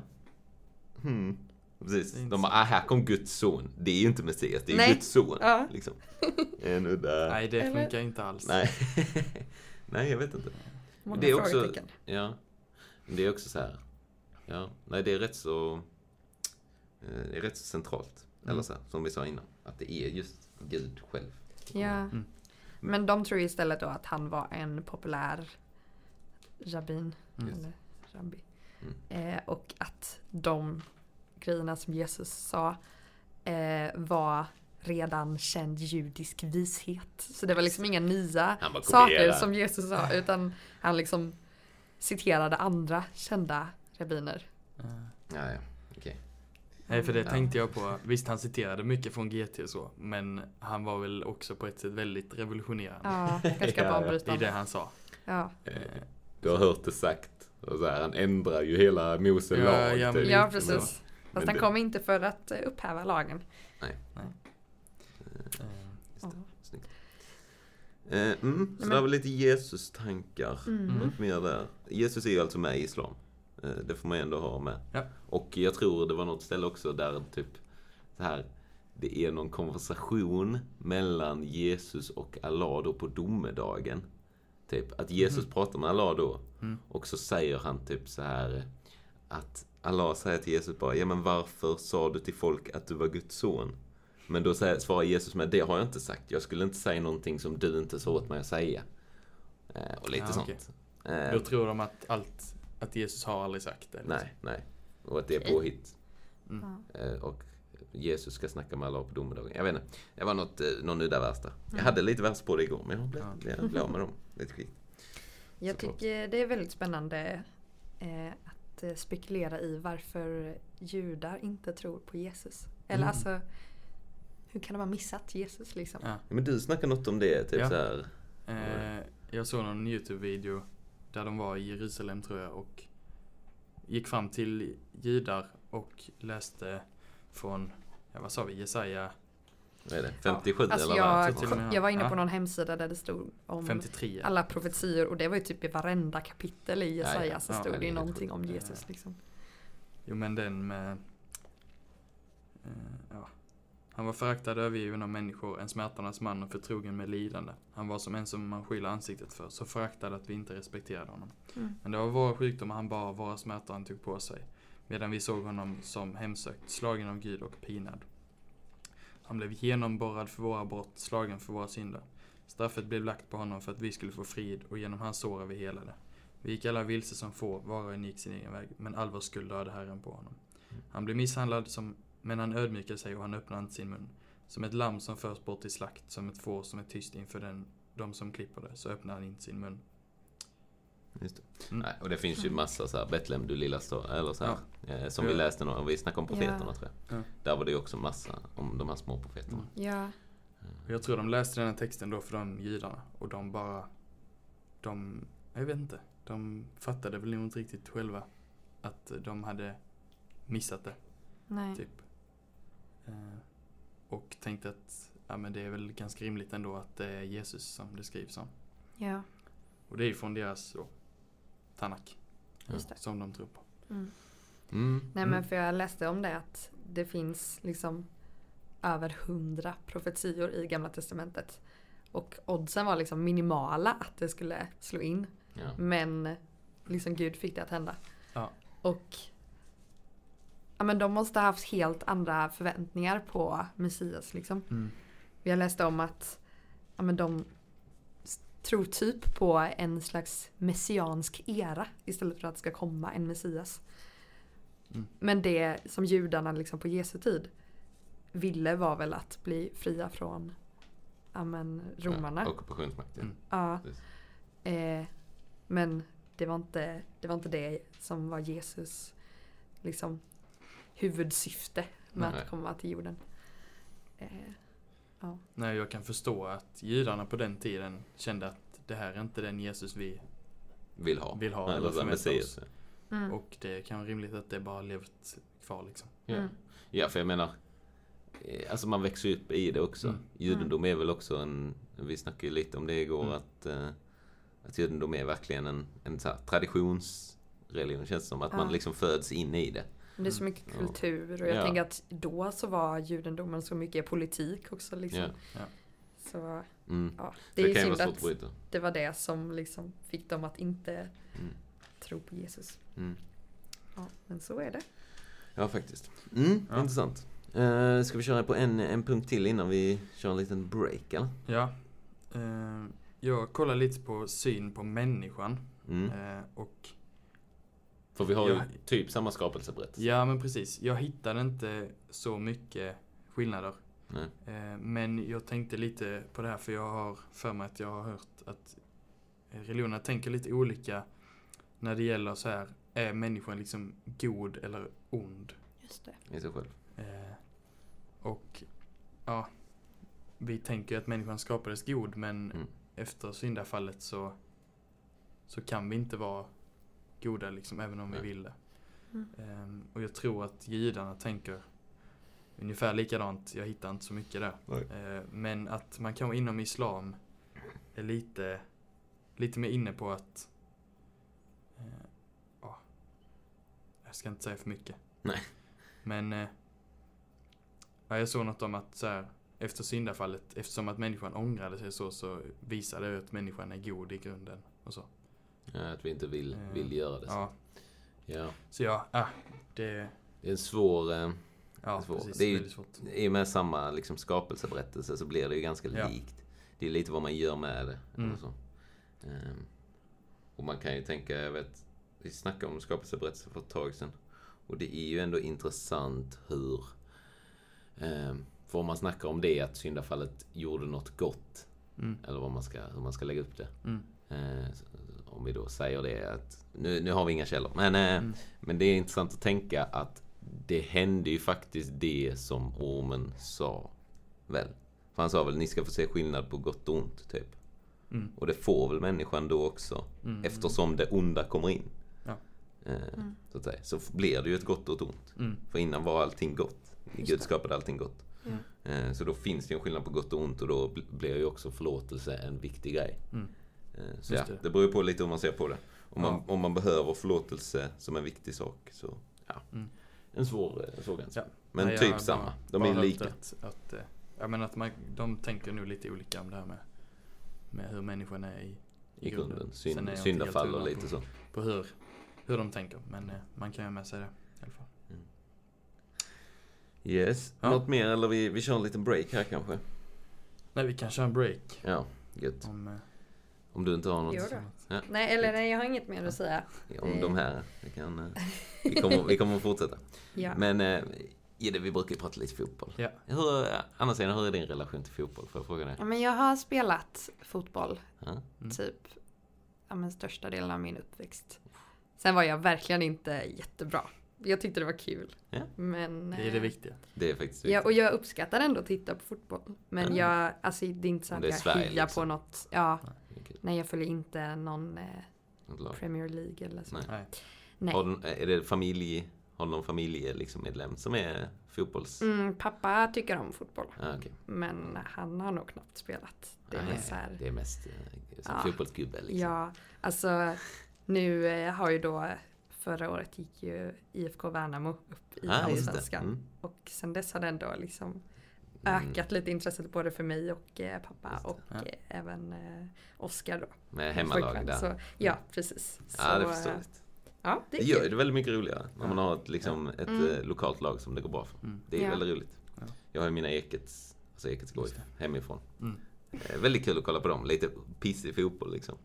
Hmm. Precis. De bara, ah, här kom Guds son. Det är ju inte Messias, det är Nej. Guds son. Ja. Liksom. En udda... nej, det Eller? funkar inte alls. Nej. Nej, jag vet inte. Många Det är också-. Ja. Men det är också så här. Ja, nej det är rätt så... eh, Det är rätt så centralt. Mm. Eller så här, som vi sa innan. Att det är just Gud själv. Ja. Mm. Men de tror istället då att han var en populär rabbin. Mm. Eller rabbi. Mm. Eh, och att de grejerna som Jesus sa eh, var redan känd judisk vishet. Så det var liksom inga nya saker som Jesus sa utan han liksom citerade andra kända rabbiner. Eh, Ja, ja. Nej, för det Ja. tänkte jag på. Visst, han citerade mycket från GT och så, men han var väl också på ett sätt väldigt revolutionerande Ja, ganska Ja, ja. i det han sa. Ja. Eh, Du har hört det sagt. Och så här, han ändrar ju hela Mose Ja, lag. ja, typ. men- ja, precis. Men Fast han det- kom inte för att eh, upphäva lagen. Ja. Snyggt. Eh, mm, så men- det var lite Jesus-tankar. Mm. Något mer där. Jesus är ju alltså med i Islam. Eh, det får man ju ändå ha med. Ja. Och jag tror det var något ställe också där typ så här det är någon konversation mellan Jesus och Allah då på domedagen. Typ att Jesus pratar med Allah då. Mm. Och så säger han typ så här att Allah säger till Jesus bara, ja men varför sa du till folk att du var Guds son? Men då säger, svarar Jesus med, det har jag inte sagt. Jag skulle inte säga någonting som du inte sa åt mig att säga. Eh, och lite Ja, sånt. okej. Eh, Då tror de att allt, att Jesus har aldrig sagt det. nej, nej. Och att det är påhitt. Mm. Ja. Eh, och Jesus ska snacka med Allah på domedagen. Jag vet inte. Det var något, eh, någon udda vers där. Jag Mm. hade lite vers på det igår, men jag blev, Ja. jag blev av med dem. Lite skit. Jag Såklart. tycker det är väldigt spännande eh, att spekulera i varför judar inte tror på Jesus. Eller Mm. alltså, hur kan de ha missat Jesus liksom? Ja. Ja, men du snackade något om det, typ Ja. så här. Eh, jag såg någon YouTube-video där de var i Jerusalem tror jag och gick fram till judar och läste från, ja vad sa vi, Jesaja Vad är det? 57 Alltså eller jag, vad? Jag var inne på ja. någon hemsida där det stod om 53. alla profetior och det var ju typ i varenda kapitel i Jesaja Ja, ja. så Ja, stod det ju någonting om. Jesus Ja. liksom. Jo men den med, eh, ja. Han var föraktad övergiven av människor, en smärtarnas man och förtrogen med lidande. Han var som en som man skyller ansiktet för, så föraktad att vi inte respekterade honom. Mm. Men det var våra sjukdomar han bar, våra smärtor han tog på sig. Medan vi såg honom som hemsökt, slagen av Gud och pinad. Han blev genomborrad för våra brott, slagen för våra synder. Straffet blev lagt på honom för att vi skulle få frid och genom hans sår är vi helade. Vi gick alla vilse som får, var och en gick sin egen väg, men all vår skuld lade Herren på honom. Han blev misshandlad, som, men han ödmjukade sig och han öppnade inte sin mun. Som ett lamm som förs bort till slakt, som ett får som är tyst inför den, de som klipper det, så öppnade han inte sin mun. Just det. Mm. Nej, och det finns ju massa så här, Betlehem du lilla stad, eller så här, eh, som Ja. vi läste någon, vi snackade om profeterna Ja. tror jag. Ja. Där var det ju också massa om de här små profeterna. Mm. Ja, Och jag tror de läste den här texten då för de judarna och de bara, de, jag vet inte, de fattade väl nog inte riktigt själva att de hade missat det, nej. typ. Eh, och tänkte att, ja men det är väl ganska rimligt ändå att det är Jesus som det skrivs om. Ja, Och det är ju från deras då, Tanak, som de tror på. Mm. Mm. Nej mm. men för jag läste om det att det finns liksom över hundra profetior i gamla testamentet. Och oddsen var liksom minimala att det skulle slå in. Ja. Men liksom Gud fick det att hända. Ja. Och ja, men de måste ha haft helt andra förväntningar på Messias liksom. Mm. Jag läste om att ja, men de tror typ på en slags messiansk era istället för att det ska komma en Messias. Mm. Men det som judarna liksom på Jesu tid ville var väl att bli fria från ja, men, romarna. Ja, ockupationsmakten. Mm. Ja. Eh, men det var, inte, det var inte det som var Jesus liksom, huvudsyfte med Nej. att komma till jorden. Eh, Nej, jag kan förstå att judarna på den tiden kände att det här är inte den Jesus vi Vill ha. Vill ha eller eller förväntar oss. mm. Och det kan vara rimligt att det bara levt kvar liksom. Ja. Mm. ja, för jag menar, eh, alltså man växer upp i det också. Mm. Judendom är väl också en, vi snackade ju lite om det igår, Mm. att, eh, att judendom är verkligen en, en så här traditionsreligion, känns det som. Att man Ja. liksom föds in i det. Det är så mycket Ja. kultur och jag Ja. tänker att då så var judendomen så mycket politik också. Liksom. Ja. Så Mm. ja, Det, det är ju synd att det var det som liksom fick dem att inte Mm. tro på Jesus. Mm. Ja, men så är det. Ja, faktiskt. Mm, Ja. intressant. Uh, ska vi köra på en, en punkt till innan vi kör en liten break, eller? Ja. Eh, jag kollar lite på syn på människan. Mm. Eh, och För vi har ju Ja. typ samma skapelseberättelse. ja, men precis. Jag hittade inte så mycket skillnader. Nej. Eh, men jag tänkte lite på det här för jag har för mig att jag har hört att religionerna tänker lite olika när det gäller så här, är människan liksom god eller ond? Just det. I sig själv. Eh, och ja, vi tänker ju att människan skapades god men Mm. efter syndafallet så, så kan vi inte vara goda liksom, även om Nej. vi vill det. Mm. Ehm, och jag tror att judarna tänker ungefär likadant. Jag hittar inte så mycket där. Eh, men att man kan inom islam är lite, lite mer inne på att eh, ja, jag ska inte säga för mycket. Nej. Men ja, jag såg något om att så här, efter syndafallet, eftersom att människan ångrade sig så, så visar det att människan är god i grunden och så. Ja, att vi inte vill, Eh, vill göra det. Ja, Ja. så ja, ah, det, Det är en svår... Eh, ja Svårt. precis, Det är ju- svårt. I och med samma liksom, skapelseberättelse så blir det ju ganska Ja. likt. Det är lite vad man gör med det. Mm. Så. Ehm, och man kan ju tänka, jag vet, vi snackade om skapelseberättelse för ett tag sedan. Och det är ju ändå intressant hur, um, för om man snackar om det, att syndafallet gjorde något gott. Mm, Eller vad man ska, hur man ska lägga upp det. mm, Eh, om vi då säger det att, nu, nu har vi inga källor, men, eh, Mm. men det är intressant att tänka att det hände ju faktiskt det som ormen sa, väl? För han sa väl, ni ska få se skillnad på gott och ont, typ. mm, Och det får väl människan då också, mm, eftersom det onda kommer in. Ja. Eh, Mm. Så att säga. Så blir det ju ett gott och ett ont. Mm, För innan var allting gott. Just Gud skapade allting gott. Mm. Eh, Så då finns det en skillnad på gott och ont och då bl- blir ju också förlåtelse en viktig grej. mm, Så Just ja, det. det beror ju på lite hur man ser på det. Om man, Ja. om man behöver förlåtelse som en viktig sak så, ja. Mm. En svår, eh, svår gräns. Ja. Men Nej, typ samma. De är lika. Att, att, eh, jag menar att man, de tänker nog lite olika om det här med, med hur människan är i, I grunden. Jag inte syndafall och lite på- så. på hur, hur de tänker. Men eh, man kan ju ha med sig det i alla fall. Yes. Ja. Något mer eller vi, vi kör en liten break här kanske? Nej, vi kan köra en break. Ja, gött. Om, eh, Om du inte har något. Jo då. Ja. Nej, eller nej, jag har inget mer att säga. Om de här. Vi, kan, eh, vi, kommer, vi kommer att fortsätta. Ja. Men eh, Gidde, vi brukar ju prata lite fotboll. Ja. Hur, Anna-Stina, hur är din relation till fotboll? Får jag fråga dig? Ja, men jag har spelat fotboll Ja? Mm. typ ja, men största delen av min uppväxt. Sen var jag verkligen inte jättebra. Jag tyckte det var kul. Ja. Men, det är det eh, viktiga. Det är faktiskt Ja, viktigt. och jag uppskattar ändå att titta på fotboll. Men Ja. jag, alltså det är inte så att jag hejar liksom. på något. Ja, Okej, nej jag följer inte någon eh. Premier League eller så. Nej. Nej. Har du, är det familj, har du någon familje liksom medlem som är fotbolls... Mm, pappa tycker om fotboll. Ah, okej. Men han har nog knappt spelat. Det är Nej, mer så här. det är mest eh, som Ja. fotbollsgubbe liksom. Ja, alltså nu eh, har ju då förra året gick ju IFK Värnamo upp i Ah. Allsvenskan. Mm. Och sen dess har det ändå liksom. Ökat lite intresset både för mig och eh, pappa och Ja. eh, även eh, Oskar då. Med hemmalag där. Så, ja, precis. Ja, det Så, förstår eh, jag. Ja, det Det är gör det väldigt mycket roligare när man har ett, liksom, ett Mm. eh, lokalt lag som det går bra för. Mm. Det är Ja. väldigt roligt. Ja. Jag har ju mina Ekets, alltså Ekets Goif hemifrån. Mm. Eh, väldigt kul att kolla på dem. Lite pissig fotboll liksom.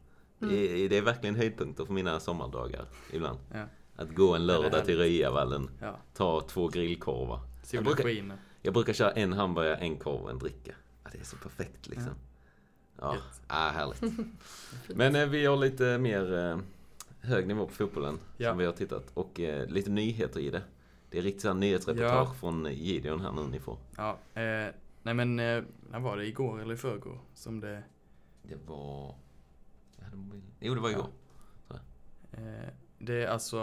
Mm. Det, är, det är verkligen höjdpunkter för mina sommardagar ibland. Ja. Att gå en lördag till. Ryavallen, ja. ta två grillkorvar. Solen skiner. Jag brukar köra en hamburgare, en korv och en dricka. Ja, det är så perfekt liksom. Ja, Gött. ja härligt. Men eh, vi har lite mer eh, hög nivå på fotbollen Ja. som vi har tittat. Och eh, lite nyheter i det. Det är riktigt så här nyhetsreportage Ja. från Gideon här nu ni får. Ja, eh, nej men eh, när var det? Igår eller i förrgår? Som det... Det var... Jo, det var igår. Eh, det är alltså...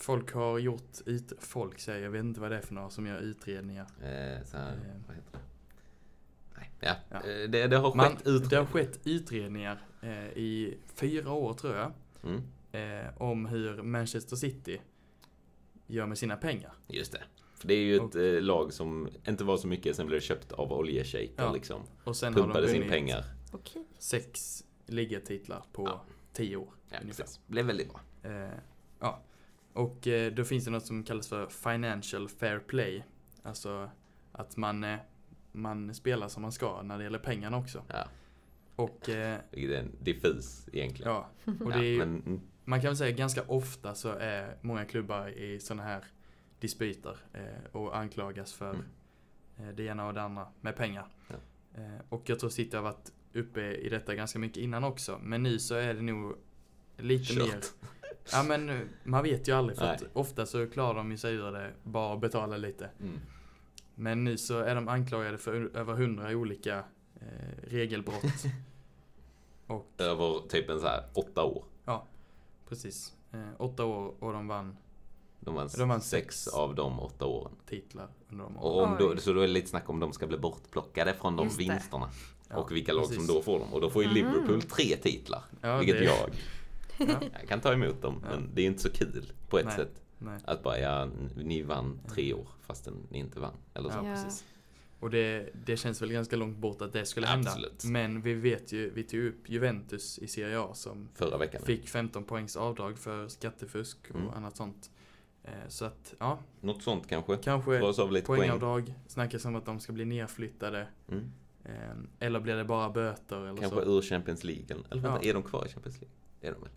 folk har gjort ut... Folk säger, jag vet inte vad det är för några som gör utredningar. Eh, så här, Eh. vad heter det? Nej, ja. Ja. Eh, Det, det har Man, skett ut... det har skett utredningar eh, i fyra år tror jag. Mm, Eh, om hur Manchester City gör med sina pengar. just det. För det är ju ett Och- eh, lag som inte var så mycket, sen blev det köpt av oljeshejker Ja. liksom. Och sen har de Pumpade sin vunnit pengar. Sex ligatitlar på Ja. tio år. Ja, ungefär. precis. Blev väldigt bra. Eh, ja. Och eh, då finns det något som kallas för Financial Fair Play. Alltså att man, eh, man spelar som man ska när det gäller pengarna också. Ja, Och eh, vilket är en diffus egentligen. ja, och Ja, det är, ju- men, mm, man kan väl säga ganska ofta så är många klubbar i sådana här dispyter eh, och anklagas för Mm. eh, det ena och det andra med pengar. Ja. Eh, och jag tror City har varit uppe i detta ganska mycket innan också. Men nu så är det nog lite Kört. mer Ja men man vet ju aldrig för ofta så klarar de ju sig ur det bara att betala lite. mm. Men nu så är de anklagade för över hundra olika eh, regelbrott. och Över typ en så här åtta år. precis, eh, åtta år och de vann De vann, De vann sex sex. av de åtta åren. titlar under de åren. Och om då, så då är det lite snack om de ska bli bortplockade från de Just vinsterna. Ja, och vilka lag som då får dem. Och då får ju Mhm. Liverpool tre titlar. Ja, vilket det- jag, Ja, jag kan ta emot dem. Ja. Men det är inte så kul på ett Nej. sätt. nej. Att bara, ja, ni vann tre år fastän ni inte vann. Eller så. Ja, precis. Och det, det känns väl ganska långt bort att det skulle Absolut. hända. Men vi vet ju, vi tog upp Juventus i Serie A som Förra veckan. fick 15 poängs avdrag för skattefusk och Mm. annat sånt. Eh, Så att, ja, Något sånt kanske. kanske lite poäng. poängavdrag. Snackas om att de ska bli nedflyttade. Mm. Eh, Eller blir det bara böter eller Kanske så. ur Champions League. Eller vänta, Ja. är de kvar i Champions League? Det är de väl?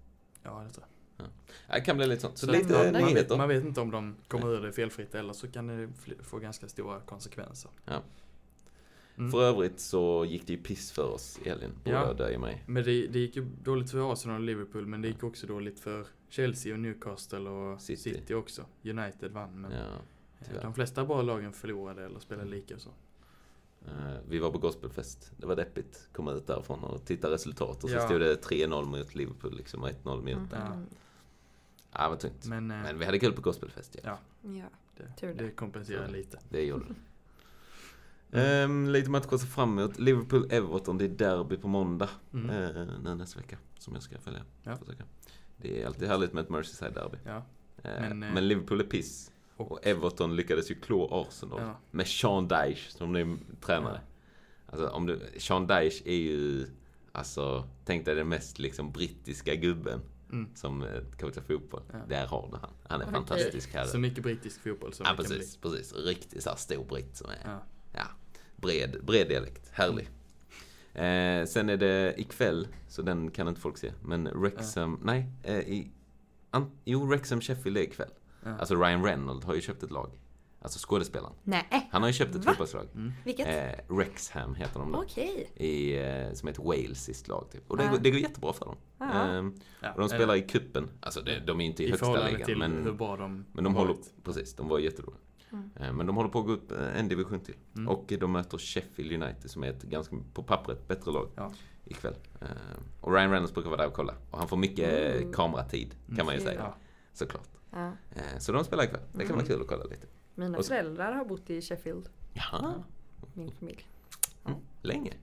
Ja, det tror jag. Ja, Det kan bli lite sånt. Så Så lite Spännande. man, vet, man vet inte om de kommer ur det felfritt eller så kan det få ganska stora konsekvenser. Ja. Mm. För övrigt så gick det ju piss för oss i helgen. Borde Ja. jag döja mig. Men det, det gick ju dåligt för Arsenal och Liverpool men det gick också dåligt för Chelsea och Newcastle och City. City, också. United vann men Ja. eh, de flesta bra lagen förlorade eller spelade lika och så. Eh, Vi var på gospelfest. Det var deppigt. Komma ut därifrån och titta resultat. Och så Ja. stod det 3-0 mot Liverpool liksom. Och 1-0 mot... Mhm. Ja. Ja, vad tungt. Men, eh, Men vi hade kul på gospelfest. Ja. Ja. Ja. det, tur det. det kompenserar lite. Det gjorde det. Ehm, lite matcher att se fram emot. Liverpool-Everton, det är derby på måndag. Mm. eh, nu nästa vecka. Som jag ska följa. Ja. Det är alltid härligt med ett Merseyside-derby. Ja. Eh, Men, men, eh, Liverpool är piss. Och- Everton lyckades ju klå Arsenal. Ja. Med Sean Dyche som ny tränare. Alltså, om du, Sean Dyche är ju, alltså, tänk dig den mest liksom brittiska gubben Mm. som eh, coachar fotboll. Ja. Där har du han. Han är Okej. fantastisk herre. Så mycket brittisk fotboll som Ja, det kan bli. precis, precis. Riktigt såhär stor britt som är, Ja. ja, bred, bred dialekt. Härlig. Eh, sen är det ikväll, så den kan inte folk se. Men Wrexham, nej, eh, i, an, jo, Wrexham Sheffield är ikväll. Ja. Alltså Ryan Reynolds har ju köpt ett lag. Alltså skådespelaren. Nej, Han har ju köpt ett fotbollslag. Mm. vilket? Eh, Wrexham heter de då. Okej. I, eh, som är ett walesiskt lag typ. Och det, går, det går jättebra för dem. Ja. Ehm, Ja, och de spelar i kuppen. Alltså det, de är inte i, i högsta ligan. till Men, hur bra de men de har håller, varit. precis, de var jättedåliga. Mm. Eh, Men de håller på att gå upp eh, en division till. Mm. Och de möter Sheffield United som är ett ganska, på pappret, bättre lag Ja. ikväll. Eh, Och Ryan Reynolds brukar vara där och kolla. Och han får mycket Mm. kameratid, kan man ju säga. Ja. Såklart. Ja. Eh, Så de spelar ikväll. Det kan vara Mm. kul att kolla lite. Mina Och så- föräldrar har bott i Sheffield, Jaha. min familj. Mm. Länge.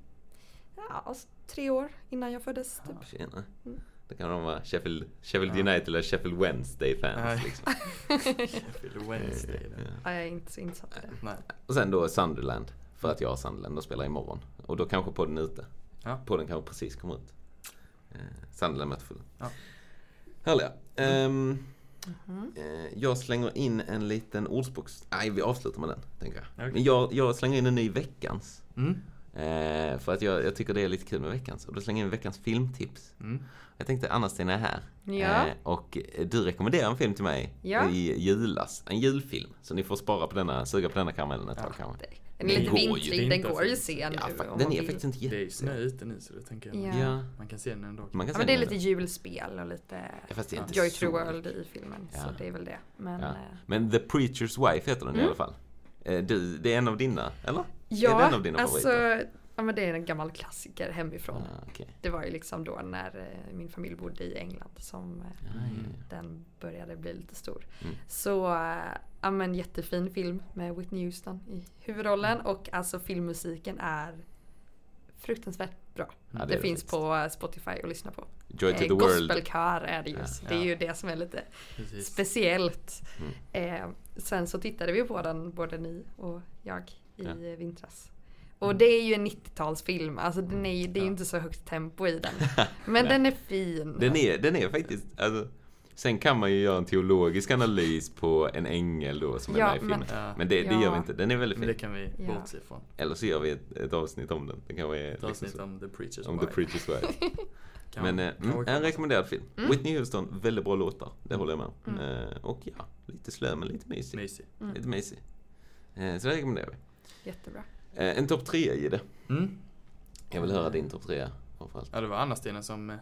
Ja, alltså, tre år innan jag föddes typ. Tjena. Mm. Då kan de vara Sheffield, Sheffield Ja. United eller Sheffield Wednesday-fans. Liksom. Sheffield Wednesday. Ja. Ja, jag är inte så insatt i det. Nej. Och sen då Sunderland. För att jag har Sunderland och spelar imorgon. Och då kanske podden är ute. Ja. Podden kanske precis kommer ut. Eh, Sunderland möter Fulham. Ja. Härliga. Ehm, Eh, jag slänger in en liten ordspråks... Nej, vi avslutar med den, tänker jag. Okej. Men jag, jag slänger in en ny veckans. Mm. Eh, för att jag, jag tycker det är lite kul med veckans. Och då slänger jag in veckans filmtips. Mm. Jag tänkte Anna-Stina är här. Ja. Eh, och du rekommenderar en film till mig Ja. i julas. En julfilm. Så ni får spara på denna, suga på denna karamellen ett tag Ja. kanske. Den är lite går ju. vintrig, den går ju att se nu. Ja, om den man är vill. faktiskt inte Det är ju jätte... snö ute nu så det tänker jag. Ja. Ja, Man kan se den ändå. man kan Ja, se men det är lite julspel och lite Ja, fast det är Ja. inte Joy the World i filmen. Ja. Så det är väl det. Men Ja. eh, Men The Preacher's Wife heter den i Mm. alla fall. Eh, Du, det är en av dina, eller? ja, är det en av dina alltså, favoriter? ja, men det är en gammal klassiker hemifrån. Ah, okej. Det var ju liksom då när eh, min familj bodde i England som ja. den började bli lite stor. Mm. Så, äh, ja men jättefin film med Whitney Houston i huvudrollen och alltså filmmusiken är fruktansvärt bra. Ja, det det finns på eh, Spotify att lyssna på. Joy to Eh, the World. Gospelkör är det ju. Ja. Det är ju det som är lite Precis. speciellt. Mm. Eh, sen så tittade vi på den, både ni och jag, i Ja. vintras. Och det är ju en 90-talsfilm, alltså den är, det är ju inte så högt tempo i den. Men den är fin. Den är, den är faktiskt, alltså, Sen kan man ju göra en teologisk analys på en ängel då som är Ja, med i filmen. men- Ja. Men det, det gör vi inte. Den är väldigt Men fin. det kan vi Ja. bortse ifrån. Eller så gör vi ett, ett avsnitt om den. Det kan vara Ett liksom avsnitt så. om The Preacher's om The Wife. Preacher's Wife. Kan- Men eh, kan mm, en rekommenderad film. Mm. Whitney Houston, väldigt bra låtar. Det håller jag med om. Mm. Eh, och ja, lite slö men lite mysig. Mysig. Mm. Lite mysig. Eh, så det rekommenderar vi. Jättebra. Eh, en topp tre i det. Mm. Jag vill höra din topp tre framförallt. Ja, det var Anna-Stina som eh,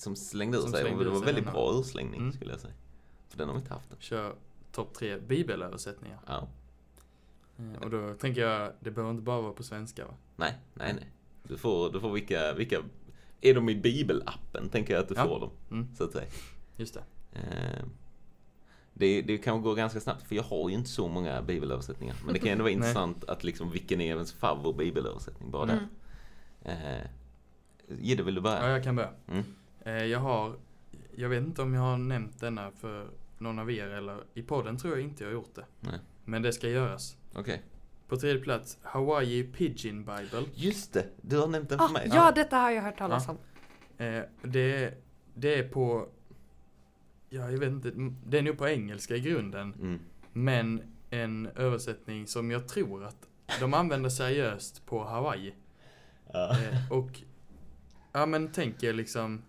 Som slängde ur Som sig. slängde Och det var väldigt bra urslängning Mm. skulle jag säga. För den har vi inte haft än. kör topp tre bibelöversättningar. Ja. Eh, Och då tänker jag, det behöver inte bara vara på svenska va? Nej, nej, nej. Du får, du får vilka, vilka... Är de i bibelappen tänker jag att du Ja. får dem. Mm. Så att säga. Just det. Eh, Det, det kan gå ganska snabbt, för jag har ju inte så många bibelöversättningar. Men det kan ändå vara intressant att liksom, vilken är ens favorit bibelöversättning? Bara Mm. där. Eh, Gidde, vill du Ja, börja? jag kan börja. Mm. Eh, jag har, jag vet inte om jag har nämnt denna för någon av er eller i podden tror jag inte jag har gjort det. Nej. Men det ska göras. Okej. På tredje plats, Hawaii Pigeon Bible. Just det, du har nämnt den för Ah, mig. ja, detta har jag hört talas Ja. om. Eh, det, det är på, ja jag vet inte, det är nog på engelska i grunden. Mm. Men en översättning som jag tror att de använder seriöst på Hawaii. Ja. Eh, och, ja men tänk er liksom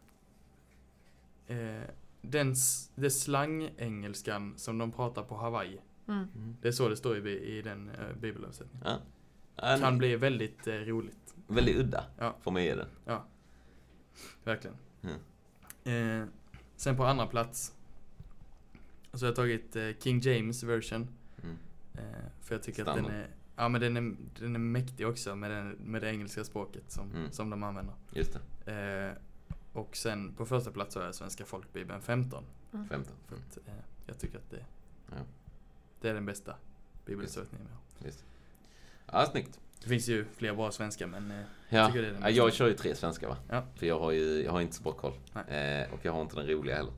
eh, den, det slang-engelskan som de pratar på Hawaii. Mm. Mm. Det är så det står i, i den eh, bibelöversättningen. Ja. Ja, Kan bli väldigt eh, roligt. Väldigt udda, Ja. får man ge den. Verkligen. Mm. Eh, sen på andra plats så har jag tagit eh, King James version. Mm. Eh, för jag tycker Standard. att den är, ja men den är, den är mäktig också med, den, med det engelska språket som, Mm. som de använder. Just det, Eh, och sen på första plats har jag Svenska folkbibeln 15. 15. För att, eh, jag tycker att det, Ja. det är den bästa bibelöversättningen vi har. Ja, snyggt. Det finns ju fler bra svenska men eh, Ja, tycker det är den bästa. jag kör ju tre svenska va? Ja. För jag har ju jag har inte så bra koll. Nej. Eh, och jag har inte den roliga heller.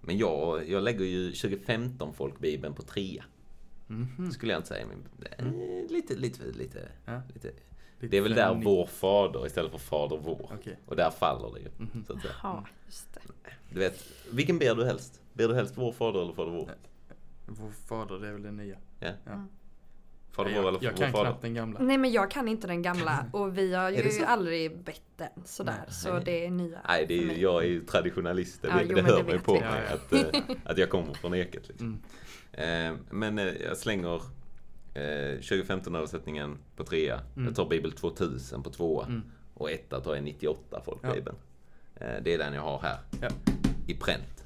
Men jag, jag lägger ju 2015 folkbibeln på trea. mhm. Skulle jag inte säga. Men, eh, lite, lite, lite, Ja. lite. Lite Det är väl där vår fader istället för fader vår. Okej. Och där faller det ju. Mhm. Så att säga. Ja, just det. Du vet, vilken ber du helst? Ber du helst vår fader eller fader vår? Vår fader, det är väl den nya. Ja. Ja. Mm. Fader jag, vår eller jag vår kan fader? knappt den gamla. Nej men jag kan inte den gamla och vi har det ju så? aldrig bett den sådär. Nej. Så det är nya Nej, det är, för ju- jag är ju traditionalist. Det, Ja, jo, det men hör det mig vet på vi. mig Ja, Att, eh, att jag kommer från eket. Liksom. Mm. Eh, men eh, jag slänger eh, 2015-översättningen på trea. Mm. Jag tar Bibel 2000 på tvåa. Mm. Och etta tar jag 98 folkbibeln. Eh, det är den jag har här. Ja. I pränt.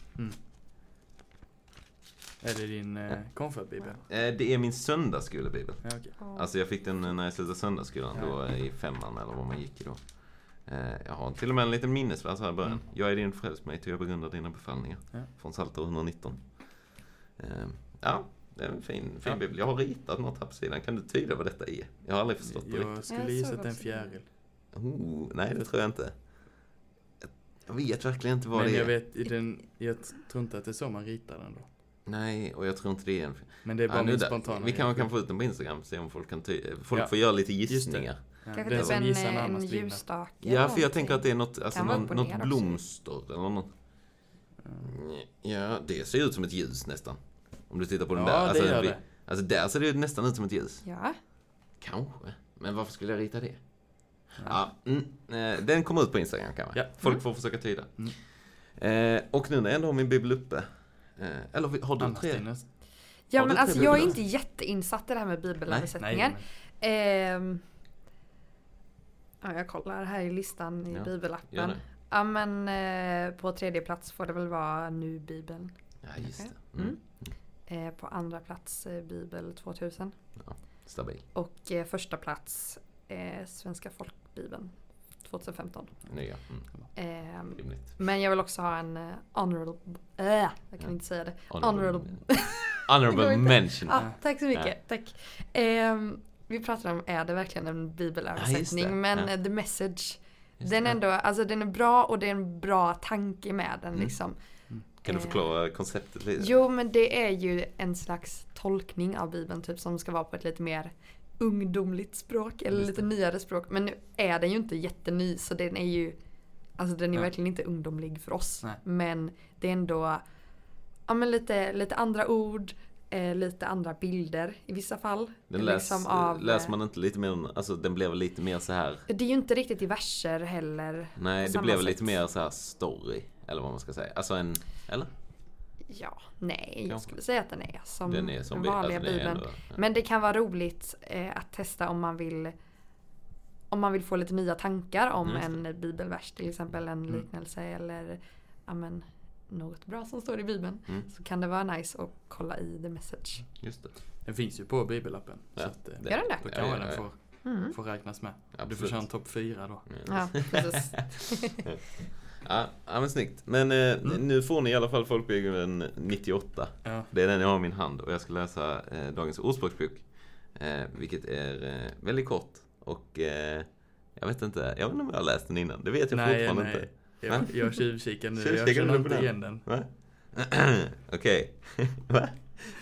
Är det din eh, konfirmandbibel? Eh, det är min söndagsskolebibel. Ja. Ja. Alltså jag fick den när jag slutade söndagsskolan Ja. då eh, i femman eller vad man gick i då. Eh, jag har till och med en liten minnesvers här i början. Mm. Jag är din frälst mig till jag begrundar dina befallningar. Ja. Från Psalter 119. Eh, ja, det är en fin, fin Ja. bibel. Jag har ritat något här på sidan. Kan du tyda vad detta är? Jag har aldrig förstått det riktigt. Jag skulle Jag gissa att det är en fjäril. Oh, nej, det tror jag inte. Jag vet verkligen inte vad Men det är. jag vet, i den, jag tror inte att det är så man ritar den då. Nej, och jag tror inte det är en... Men det är bara Ja, min spontana Vi kanske kan få ut den på Instagram se om folk kan tyda. Folk Ja. får göra lite gissningar. Ja, Kanske typ en, en ljusstake. Ja, för jag tänker att det är något, alltså någon, något också. blomster eller något. Ja, det ser ut som ett ljus nästan. Om du tittar på den Ja, där. det Alltså, gör vi- det. Alltså där ser det ju nästan ut som ett ljus. Ja. Kanske. Men varför skulle jag rita det? Ja, mm, eh, den kommer ut på Instagram kan man. Ja. Folk får försöka tyda. Mm. Eh, och nu när jag ändå har min bibel uppe. Eh, eller har du Annars tre? Ja Har men tre alltså jag är inte jätteinsatt i det här med Nej, bibelöversättningen. Ehm, ja, jag kollar här i listan i Ja, bibelappen. det. Ja men eh, på tredje plats får det väl vara nu bibeln. Ja, just Okej. det. Mm. Eh, på andra plats eh, bibel 2000. Stabil. Och eh, första plats eh, Svenska folkbibeln 2015. Nya. Mm. Rimligt. men jag vill också ha en eh, honorable... Äh, jag kan Ja. inte säga det. Honorable, Honorable. mention. Ja, tack så mycket. Tack. Ehm, vi pratar om, är det verkligen en Ja, bibelöversättning? men Ja. eh, the message, Just den ändå, alltså den är bra och det är en bra tanke med den Mm. liksom. Kan du eh, förklara konceptet lite? Jo men det är ju en slags tolkning av bibeln typ som ska vara på ett lite mer ungdomligt språk eller lite nyare språk. Men nu är den ju inte jätteny så den är ju Alltså den är Ja. verkligen inte ungdomlig för oss. Nej. Men det är ändå ja, men lite, lite andra ord, eh, lite andra bilder i vissa fall. Den läs, Liksom av, läser man inte lite mer, alltså den blev lite mer så här. Det är ju inte riktigt i verser heller. Nej, det blev sätt. lite mer så här story. Eller vad man ska säga. Alltså en, eller? Ja, nej jag skulle säga att den är som Den är som den vanliga alltså, den är bibeln. ändå- ja. Men det kan vara roligt eh, att testa om man vill om man vill få lite nya tankar om Just en bibelvers till exempel en Mm. liknelse eller ja, men, något bra som står i bibeln. Mm, Så kan det vara nice att kolla i the message. just det. Den finns ju på bibelappen. Ja, Så att, eh, det- Gör den det? Då kanske ja, den ja. får, Mm. får räknas med. Du får Absolut. köra en topp fyra då. Ja, precis. Ja, ja men snyggt. Men eh, nu får ni i alla fall Folkbildningen 98. Ja. Det är den jag har i min hand och jag ska läsa eh, dagens ordspråksbok. Eh, vilket är eh, väldigt kort. Och eh, jag vet inte, jag vet inte om jag har läst den innan. Det vet jag Nej, fortfarande nej. inte. Jag, jag tjuvkikar nu. Jag känner inte den? igen den. Okej. Va?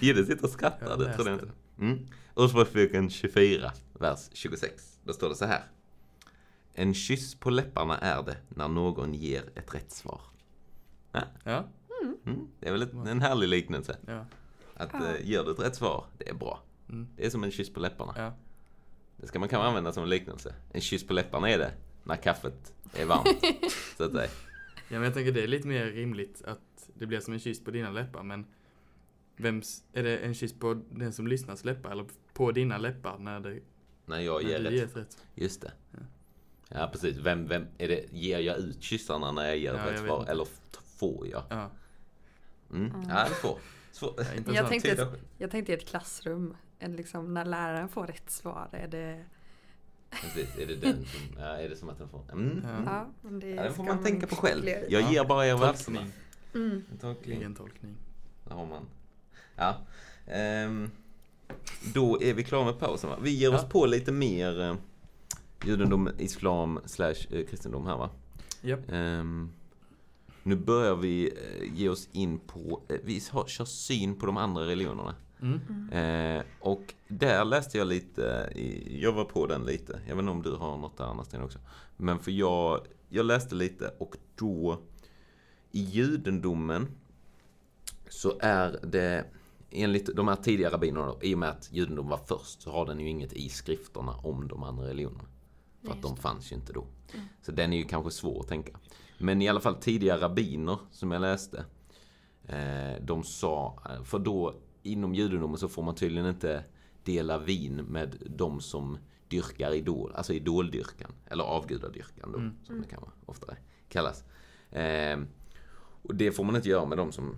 Gidde sitter och skrattar, det trodde jag inte. Mm. Ordspråksboken 24, vers 26. Då står det så här. En kyss på läpparna är det när någon ger ett rätt svar. Ja, Mm. Det är väl ett, en härlig liknelse. ja, Att Ja. eh, ger du ett rätt svar, det är bra. mm, Det är som en kyss på läpparna. ja. Det ska man kanske använda som en liknelse. En kyss på läpparna är det när kaffet är varmt. så att säga. Ja, men jag tänker det är lite mer rimligt att det blir som en kyss på dina läppar, men vems, är det en kyss på den som lyssnars läppar eller på dina läppar när, det, När jag när ger du rätt. ger ett rätt? Just det. Ja, precis. Vem, vem, är det, ger jag ut kyssarna när jag ger Ja, rätt svar? Eller får jag? Ja, Mm. Ja, det får. Svår. ja intressant. Jag tänkte, jag tänkte i ett klassrum, en liksom, när läraren får rätt svar är det... Precis, är det den som, ja, är det som att den får? Mm. Ja. Det Ja, det får man tänka på själv. Jag Ja. ger bara er verserna. Tolkning, Mm. En tolkning. egen tolkning. Där har man. Ja. Ehm, då är vi klara med pausen va? Vi ger oss på lite mer eh, judendom, islam slash eh, kristendom här va? Japp. Ehm, nu börjar vi eh, ge oss in på, eh, vi har, kör syn på de andra religionerna. Mm. Eh, och där läste jag lite, jag var på den lite. Jag vet inte om du har något där Anna-Sten också. Men för jag, jag läste lite och då i judendomen så är det enligt de här tidiga rabbinerna, i och med att judendom var först, så har den ju inget i skrifterna om de andra religionerna. För att de fanns ju inte då. Så den är ju kanske svår att tänka. Men i alla fall tidiga rabbiner som jag läste, eh, de sa, för då inom judendomen så får man tydligen inte dela vin med de som dyrkar idol, alltså idoldyrkan, eller avgudadyrkan då, Mm. som det kan vara oftare kallas. Eh, och det får man inte göra med de som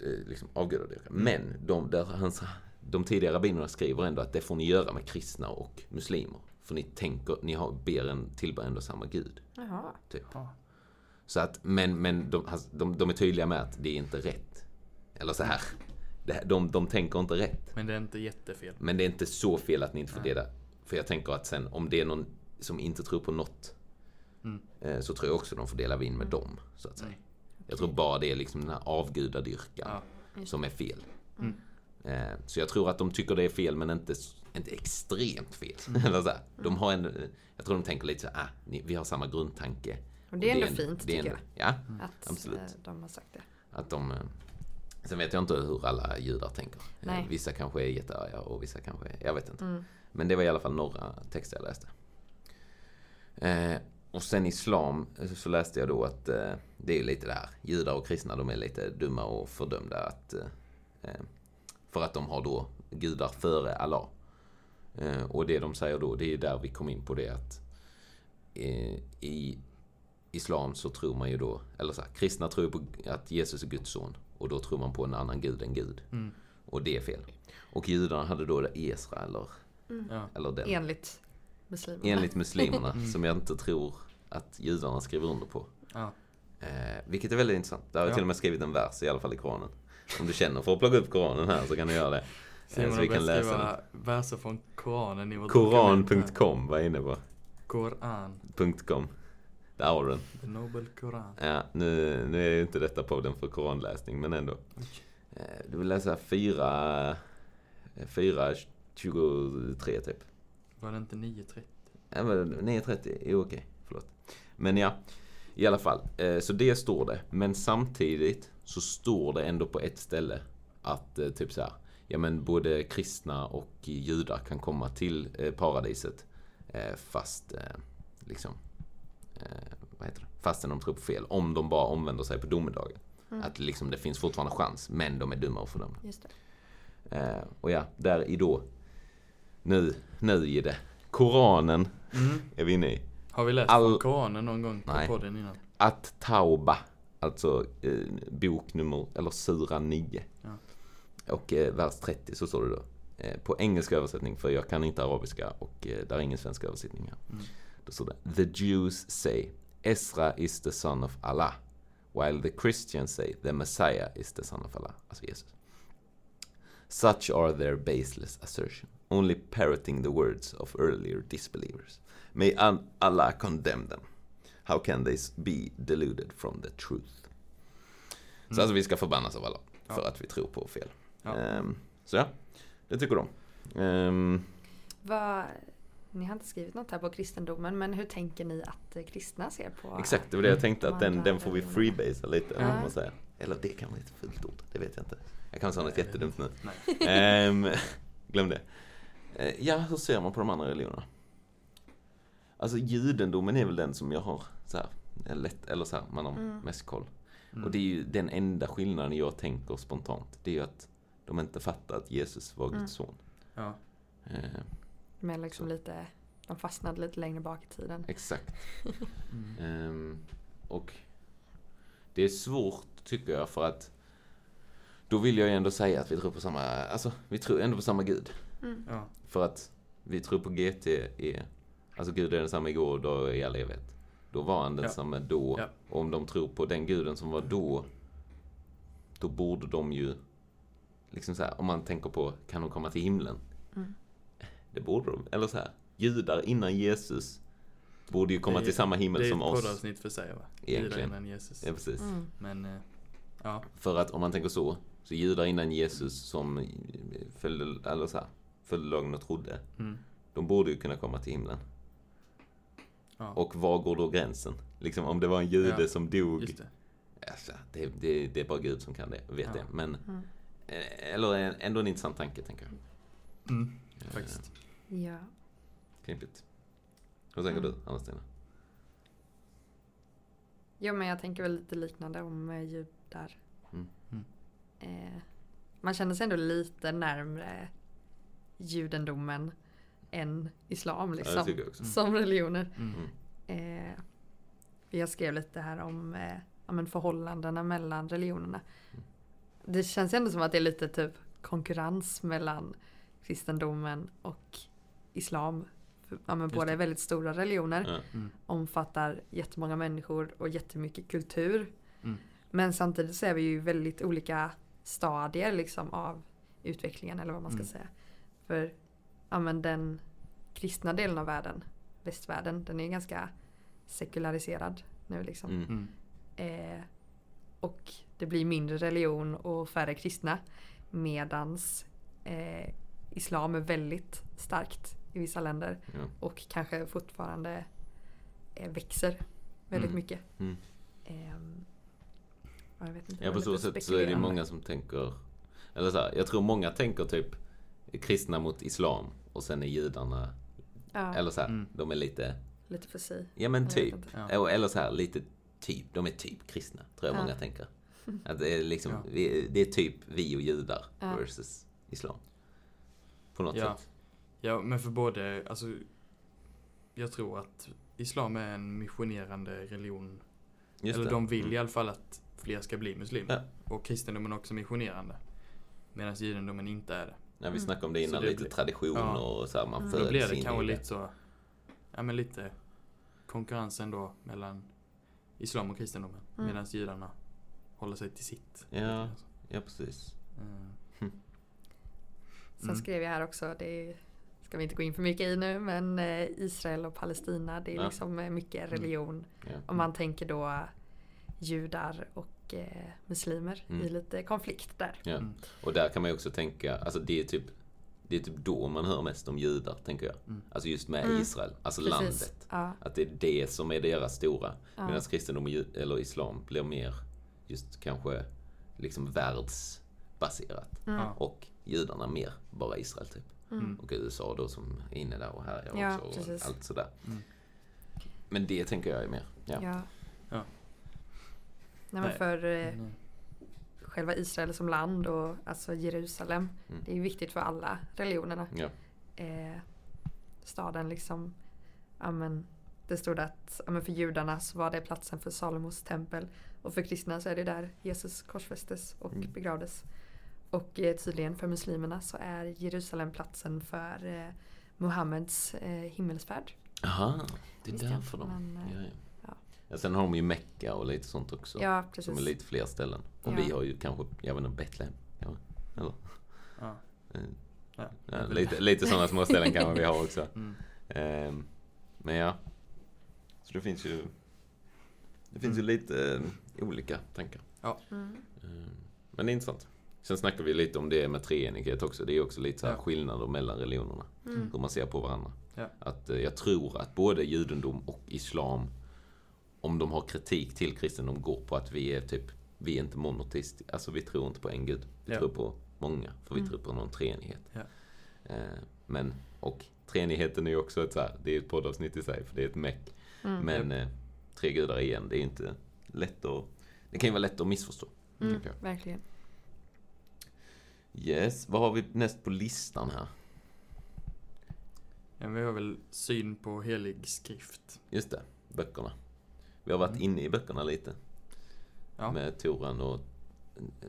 eh, liksom avgudadyrkan. Men de, där hans, de tidiga rabbinerna skriver ändå att det får ni göra med kristna och muslimer. För ni tänker, ni har, ber en, tillber ändå samma gud. Jaha. Typ. Så att, men, men de, de, de är tydliga med att det är inte rätt. Eller så här. Det, de, de tänker inte rätt. Men det är inte jättefel. Men det är inte så fel att ni inte får dela. För jag tänker att sen om det är någon som inte tror på något. Mm. eh, Så tror jag också de får dela vin med dem. Så att säga. Mm. Jag tror bara det är liksom den här avgudadyrkan Ja. som är fel. Mm. Eh, Så jag tror att de tycker det är fel men inte, inte extremt fel. Mm. De har en, jag tror de tänker lite så ah, ni, vi har samma grundtanke. Och det är ändå en- fint det är tycker en- jag. Ja, Att absolut. eh, de har sagt det. att de... eh, Sen vet jag inte hur alla judar tänker. Nej. Vissa kanske är jättearga och vissa kanske är... Jag vet inte. Mm. Men det var i alla fall några texter jag läste. Eh, och sen islam så läste jag då att eh, det är lite det här. Judar och kristna de är lite dumma och fördömda att... Eh, för att de har då gudar före Allah. Eh, och det de säger då, det är där vi kom in på det att eh, i islam så tror man ju då, eller så här, kristna tror på att Jesus är Guds son. Och då tror man på en annan gud än Gud. Mm. Och det är fel. Och judarna hade då Esra eller, Ja. eller den. Enligt muslimerna. Enligt muslimerna, Mm. som jag inte tror att judarna skriver under på. Ja. Eh, vilket är väldigt intressant. Där har jag Ja. till och med skrivit en vers i alla fall i Koranen. Om du känner för att plocka upp Koranen här så kan du göra det. Eh, Simon så har vi kan läsa verser från Koranen i vårt. Koran.com var jag inne på. Koran. .com. Där har du den. The Noble Koran. Ja, nu, nu är ju inte detta podden för koranläsning, men ändå. Eh, Du vill läsa fyra, fyra 23 typ. Var det inte 9.30? Ja, men 9.30 är okej, förlåt. Men ja, i alla fall. Eh, så det står det. Men samtidigt så står det ändå på ett ställe att eh, typ så här. Ja men både kristna och judar kan komma till eh, paradiset. Eh, fast eh, liksom. Eh, vad heter det? Fastän de tror på fel. Om de bara omvänder sig på domedagen. Mm. Att liksom det finns fortfarande chans. Men de är dumma och fördömda. Just det. Eh, och ja, där i då. Nu, nu är det. Koranen Mm. är vi inne i. Har vi läst All- Koranen någon gång på Nej. podden innan? Att Tauba, alltså eh, bok nummer, eller sura 9. Ja. Och eh, vers 30 så står det då. Eh, på engelska översättning, för jag kan inte arabiska och eh, där är ingen svensk översättning här. Mm. Då står det The Jews say Ezra is the son of Allah. While the Christians say the Messiah is the son of Allah. Alltså Jesus. Such are their baseless assertion, only parroting the words of earlier disbelievers. May Allah condemn them. How can they be deluded from the truth? Så Mm. alltså vi ska förbannas av Allah för Ja. att vi tror på fel. Ja. Ehm, så ja, det tycker de. Ehm, Vad, ni har inte skrivit något här på kristendomen men hur tänker ni att eh, kristna ser på exakt, det var det jag tänkte att den, den får vi freebasea lite. Ja. Man säger. Eller det kan vara ett fult ord, det vet jag inte. Jag kan säga något jättedumt nu. Ehm, glöm det. Eh, ja, hur ser man på de andra religionerna? Alltså judendomen är väl den som jag har så här, eh, lätt, eller så här, man har Mm. mest koll. Mm. Och det är ju den enda skillnaden jag tänker spontant. Det är ju att de inte fattar att Jesus var Guds Mm. son. Ja. Eh, Men liksom lite, de fastnade lite längre bak i tiden. exakt. Mm. Ehm, och det är svårt tycker jag för att då vill jag ju ändå säga att vi tror på samma, alltså vi tror ändå på samma gud. Mm. Ja. För att vi tror på GT är, alltså Gud är densamma igår och då i all evighet. Då var han densamma då. Ja. Och om de tror på den guden som var då, då borde de ju, liksom så här, om man tänker på, kan de komma till himlen? Mm. Det borde de. Eller så här, judar innan Jesus borde ju komma är- till samma himmel Det är som ett oss. poddavsnitt för sig va? Egentligen. Judar innan Jesus. Ja, precis. Mm. Men, eh, ja. För att om man tänker så, så judar innan Jesus som följde, eller så här, följde lagen och trodde, Mm. de borde ju kunna komma till himlen. Ja. Och var går då gränsen? Liksom om det var en jude Ja, som dog. Just det. Alltså, det, det, det är bara Gud som kan det, vet Ja. det. Men, Mm. eller ändå en intressant tanke, tänker jag. Mm. Eh, Faktiskt. Ja. Klimpigt. Vad tänker Mm. du, Anna-Stina? Jo men jag tänker väl lite liknande om eh, judar. Mm. Mm. Eh, man känner sig ändå lite närmre judendomen än islam Ja, liksom. också. Mm. Som religioner. Mm. Mm. Eh, jag skrev lite här om eh, ja, men förhållandena mellan religionerna. Mm. Det känns ändå som att det är lite typ konkurrens mellan kristendomen och islam. Ja, men Just båda det. är väldigt stora religioner. Ja. Mm. Omfattar jättemånga människor och jättemycket kultur. Mm. Men samtidigt så är vi ju väldigt olika stadier liksom av utvecklingen eller vad man ska Mm. säga. För ja, men den kristna delen av världen, västvärlden, den är ganska sekulariserad nu liksom. Mm. Mm. Eh, och det blir mindre religion och färre kristna. Medans eh, islam är väldigt starkt i vissa länder Ja. och kanske fortfarande eh, växer väldigt Mm. mycket. Mm. Ehm, ja, jag vet inte, Ja, på så sätt så är det många som tänker, eller så här, jag tror många tänker typ kristna mot islam och sen är judarna, Ja, eller så här, Mm. de är lite, lite för sig. ja men typ. Ja. eller så här, lite typ, de är typ kristna, tror jag Ja. många tänker. Att det är liksom, Ja. vi, det är typ vi och judar Ja. versus islam. På något Ja. sätt. Ja, men för både, alltså jag tror att islam är en missionerande religion. Just Eller det. de vill Mm. i alla fall att fler ska bli muslimer. Ja. Och kristendomen är också missionerande. Medan judendomen inte är det. Ja, vi Mm. snackade om det innan, det lite blir- tradition Ja. och så här, man Mm. föds Då blir det in kanske lite så, ja men lite konkurrensen då mellan islam och kristendomen. Mm. Medan judarna håller sig till sitt. Ja. Ja, precis. Eh, Sen Mm. skrev jag här också, det ska vi inte gå in för mycket i nu, men eh, Israel och Palestina, det är Ja. liksom eh, mycket religion. Ja. Om man tänker då judar och eh, muslimer Mm. i lite konflikt där. Ja. Mm. Och där kan man ju också tänka, alltså det är typ det är typ då man hör mest om judar, tänker jag. Mm. Alltså just med Mm. Israel, alltså Precis. landet. Ja, Att det är det som är deras stora. ja. Medan kristendom och eller islam blir mer just kanske liksom världsbaserat. Mm. Ja. Och judarna mer bara Israel typ. Mm. Och USA då som är inne där och härjar Ja, också. Och allt sådär. Mm. Men det tänker jag är mer. Ja. Ja. Nej, men för eh, eh, själva Israel som land och alltså Jerusalem. Mm. Det är viktigt för alla religionerna. Ja. Eh, staden liksom, ja men det stod att ja, men för judarna så var det platsen för Salomos tempel. Och för kristna så är det där Jesus korsfästes och Mm. begravdes. Och eh, tydligen för muslimerna så är Jerusalem platsen för eh, Muhammeds eh, himmelsfärd. Aha, det är Visst därför de... men, eh, ja, ja. Ja. Ja, sen har de ju Mecka och lite sånt också. Ja, som precis. är lite fler ställen. Och Ja. vi har ju kanske, jag vet inte, Betlehem. Ja, eller? Ja. Eh, Ja, Ja, lite, lite sådana små ställen kanske vi har också. Mm. Ehm, men ja. Så det finns ju Det finns Mm. ju lite eh, olika tankar. Mm. Ehm, men det är intressant. Sen snackar vi lite om det med treenighet också. Det är också lite så här Ja. skillnader mellan religionerna. Mm. Hur man ser på varandra. Ja. Att eh, jag tror att både judendom och islam, om de har kritik till kristendom, går på att vi är typ, vi är inte monoteistiska. Alltså vi tror inte på en gud. Vi Ja. tror på många, för vi Mm. tror på någon treenighet. Ja. Eh, men, och treenigheten är ju också ett så här, det är ett poddavsnitt i sig, för det är ett meck. Mm. Men eh, tre gudar igen, det är inte lätt att, det kan ju vara lätt att missförstå. Mm. Verkligen. Yes, vad har vi näst på listan här? Ja, vi har väl syn på helig skrift. Just det, böckerna. Vi har varit Mm. inne i böckerna lite. Ja, Med Toran och...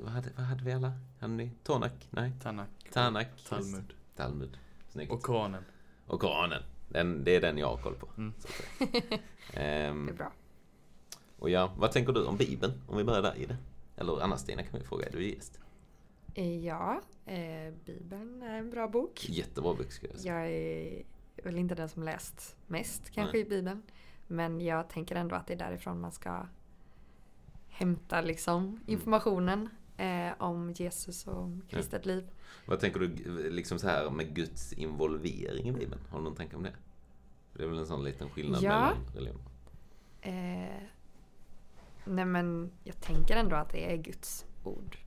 Vad hade, vad hade vi alla? Hade ni Tonak? Nej? Tanak, Tanak? Talmud Talmud. Snyggt. och Och, Koranen. Koranen. Den, det är den jag har koll på. Mm. Så att säga. Ehm, Det är bra. och ja, vad tänker du om Bibeln? Om vi börjar där i det. Eller Anna-Stina kan vi fråga, är du gäst? Eh, Ja, eh, Bibeln är en bra bok. Jättebra bok ska jag säga. Jag är väl inte den som läst mest kanske i Bibeln. Men jag tänker ändå att det är därifrån man ska hämta liksom informationen eh, om Jesus och om kristet liv. Vad tänker du liksom så här med Guds involvering i Bibeln? Har du någon tanke om det? Det är väl en sån liten skillnad Ja. mellan religioner? Eh, nej men jag tänker ändå att det är Guds ord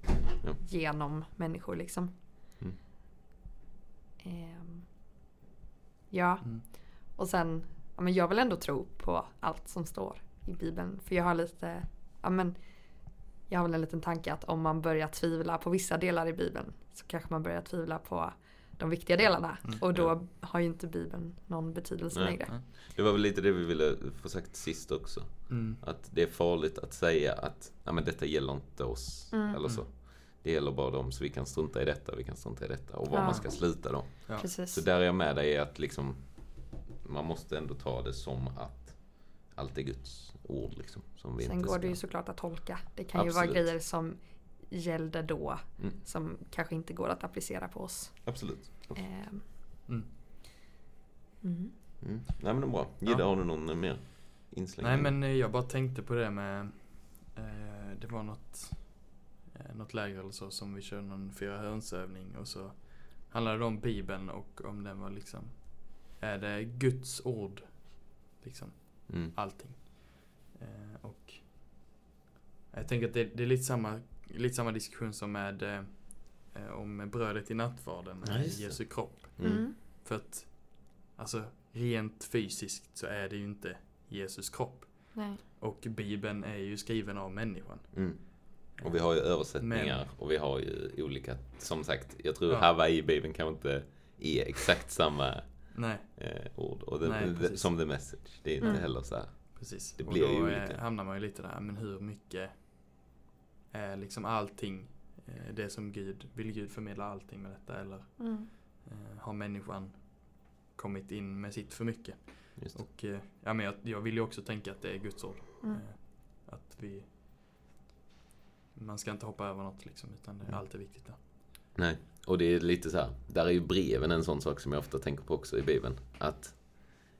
Ja. genom människor liksom. Mm. Ehm, ja, Mm. och sen, ja, men jag vill ändå tro på allt som står i Bibeln. För jag har lite, ja men jag har väl en liten tanke att om man börjar tvivla på vissa delar i Bibeln så kanske man börjar tvivla på de viktiga delarna. Mm, och då ja. har ju inte Bibeln någon betydelse Nej. längre. Det var väl lite det vi ville få sagt sist också. Mm. Att det är farligt att säga att ja, men detta gäller inte oss. Mm. Eller så. Det gäller bara dem, så vi kan strunta i detta, vi kan strunta i detta. Och var Ja. man ska sluta då. Så där är jag med dig att liksom man måste ändå ta det som att allt är Guds ord liksom. Som vi Sen inte går ska... det ju såklart att tolka. Det kan ju vara Absolut. grejer som gällde då Mm. som kanske inte går att applicera på oss. Absolut. Ehm, Mm. mm. Mm. Nej men det är bra. Gidde, Ja. har du någon mer inslängning? Nej men eh, jag bara tänkte på det med eh, Det var något eh, Något läger eller så som vi körde någon fyra hönsövning och så Handlade det om bibeln och om den var liksom Är det Guds ord Liksom Mm. allting eh, Och Jag tänker att det, det är lite samma Lite samma diskussion som med eh, eh, Om brödet i nattvarden Ja. Jesu kropp Mm. Mm. För att Alltså rent fysiskt så är det ju inte Jesus kropp Nej. och Bibeln är ju skriven av människan. Mm. Och vi har ju översättningar Men- och vi har ju olika, som sagt, jag tror Ja. Hawaii-bibeln kanske inte är exakt samma Nej, eh, ord. Och det, Nej, det, som the message. Det är inte Mm. heller så här. precis. Det och blir då ju olika. hamnar man ju lite där, men hur mycket är liksom allting eh, det som Gud, vill Gud förmedla allting med detta eller Mm. eh, har människan kommit in med sitt för mycket? Och eh, ja, men jag, jag vill ju också tänka att det är Guds ord. Mm. Att vi man ska inte hoppa över något liksom, utan det är Mm. alltid viktigt där. Nej, och det är lite så här. Där är ju breven en sån sak som jag ofta tänker på också i Bibeln. Att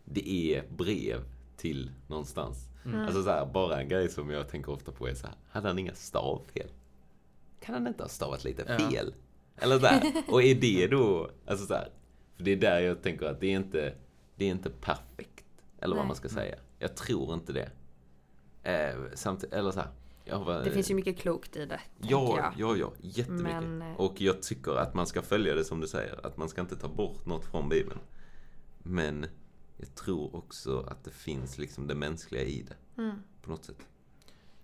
det är brev till någonstans. Mm. Alltså så här, bara en grej som jag tänker ofta på är så här. Hade han inga stavfel? Kan han inte ha stavat lite Ja. fel? Eller så här. Och är det då, alltså så här. För det är där jag tänker att det är inte, det är inte perfekt. Eller vad Nej. man ska säga. Jag tror inte det. Eh, samt, eller så här. Var, Det finns ju mycket klokt i det. Ja, jag. ja, ja, jättemycket. Men, eh, Och jag tycker att man ska följa det som du säger, att man ska inte ta bort något från Bibeln. Men jag tror också att det finns liksom det mänskliga i det, Mm. på något sätt.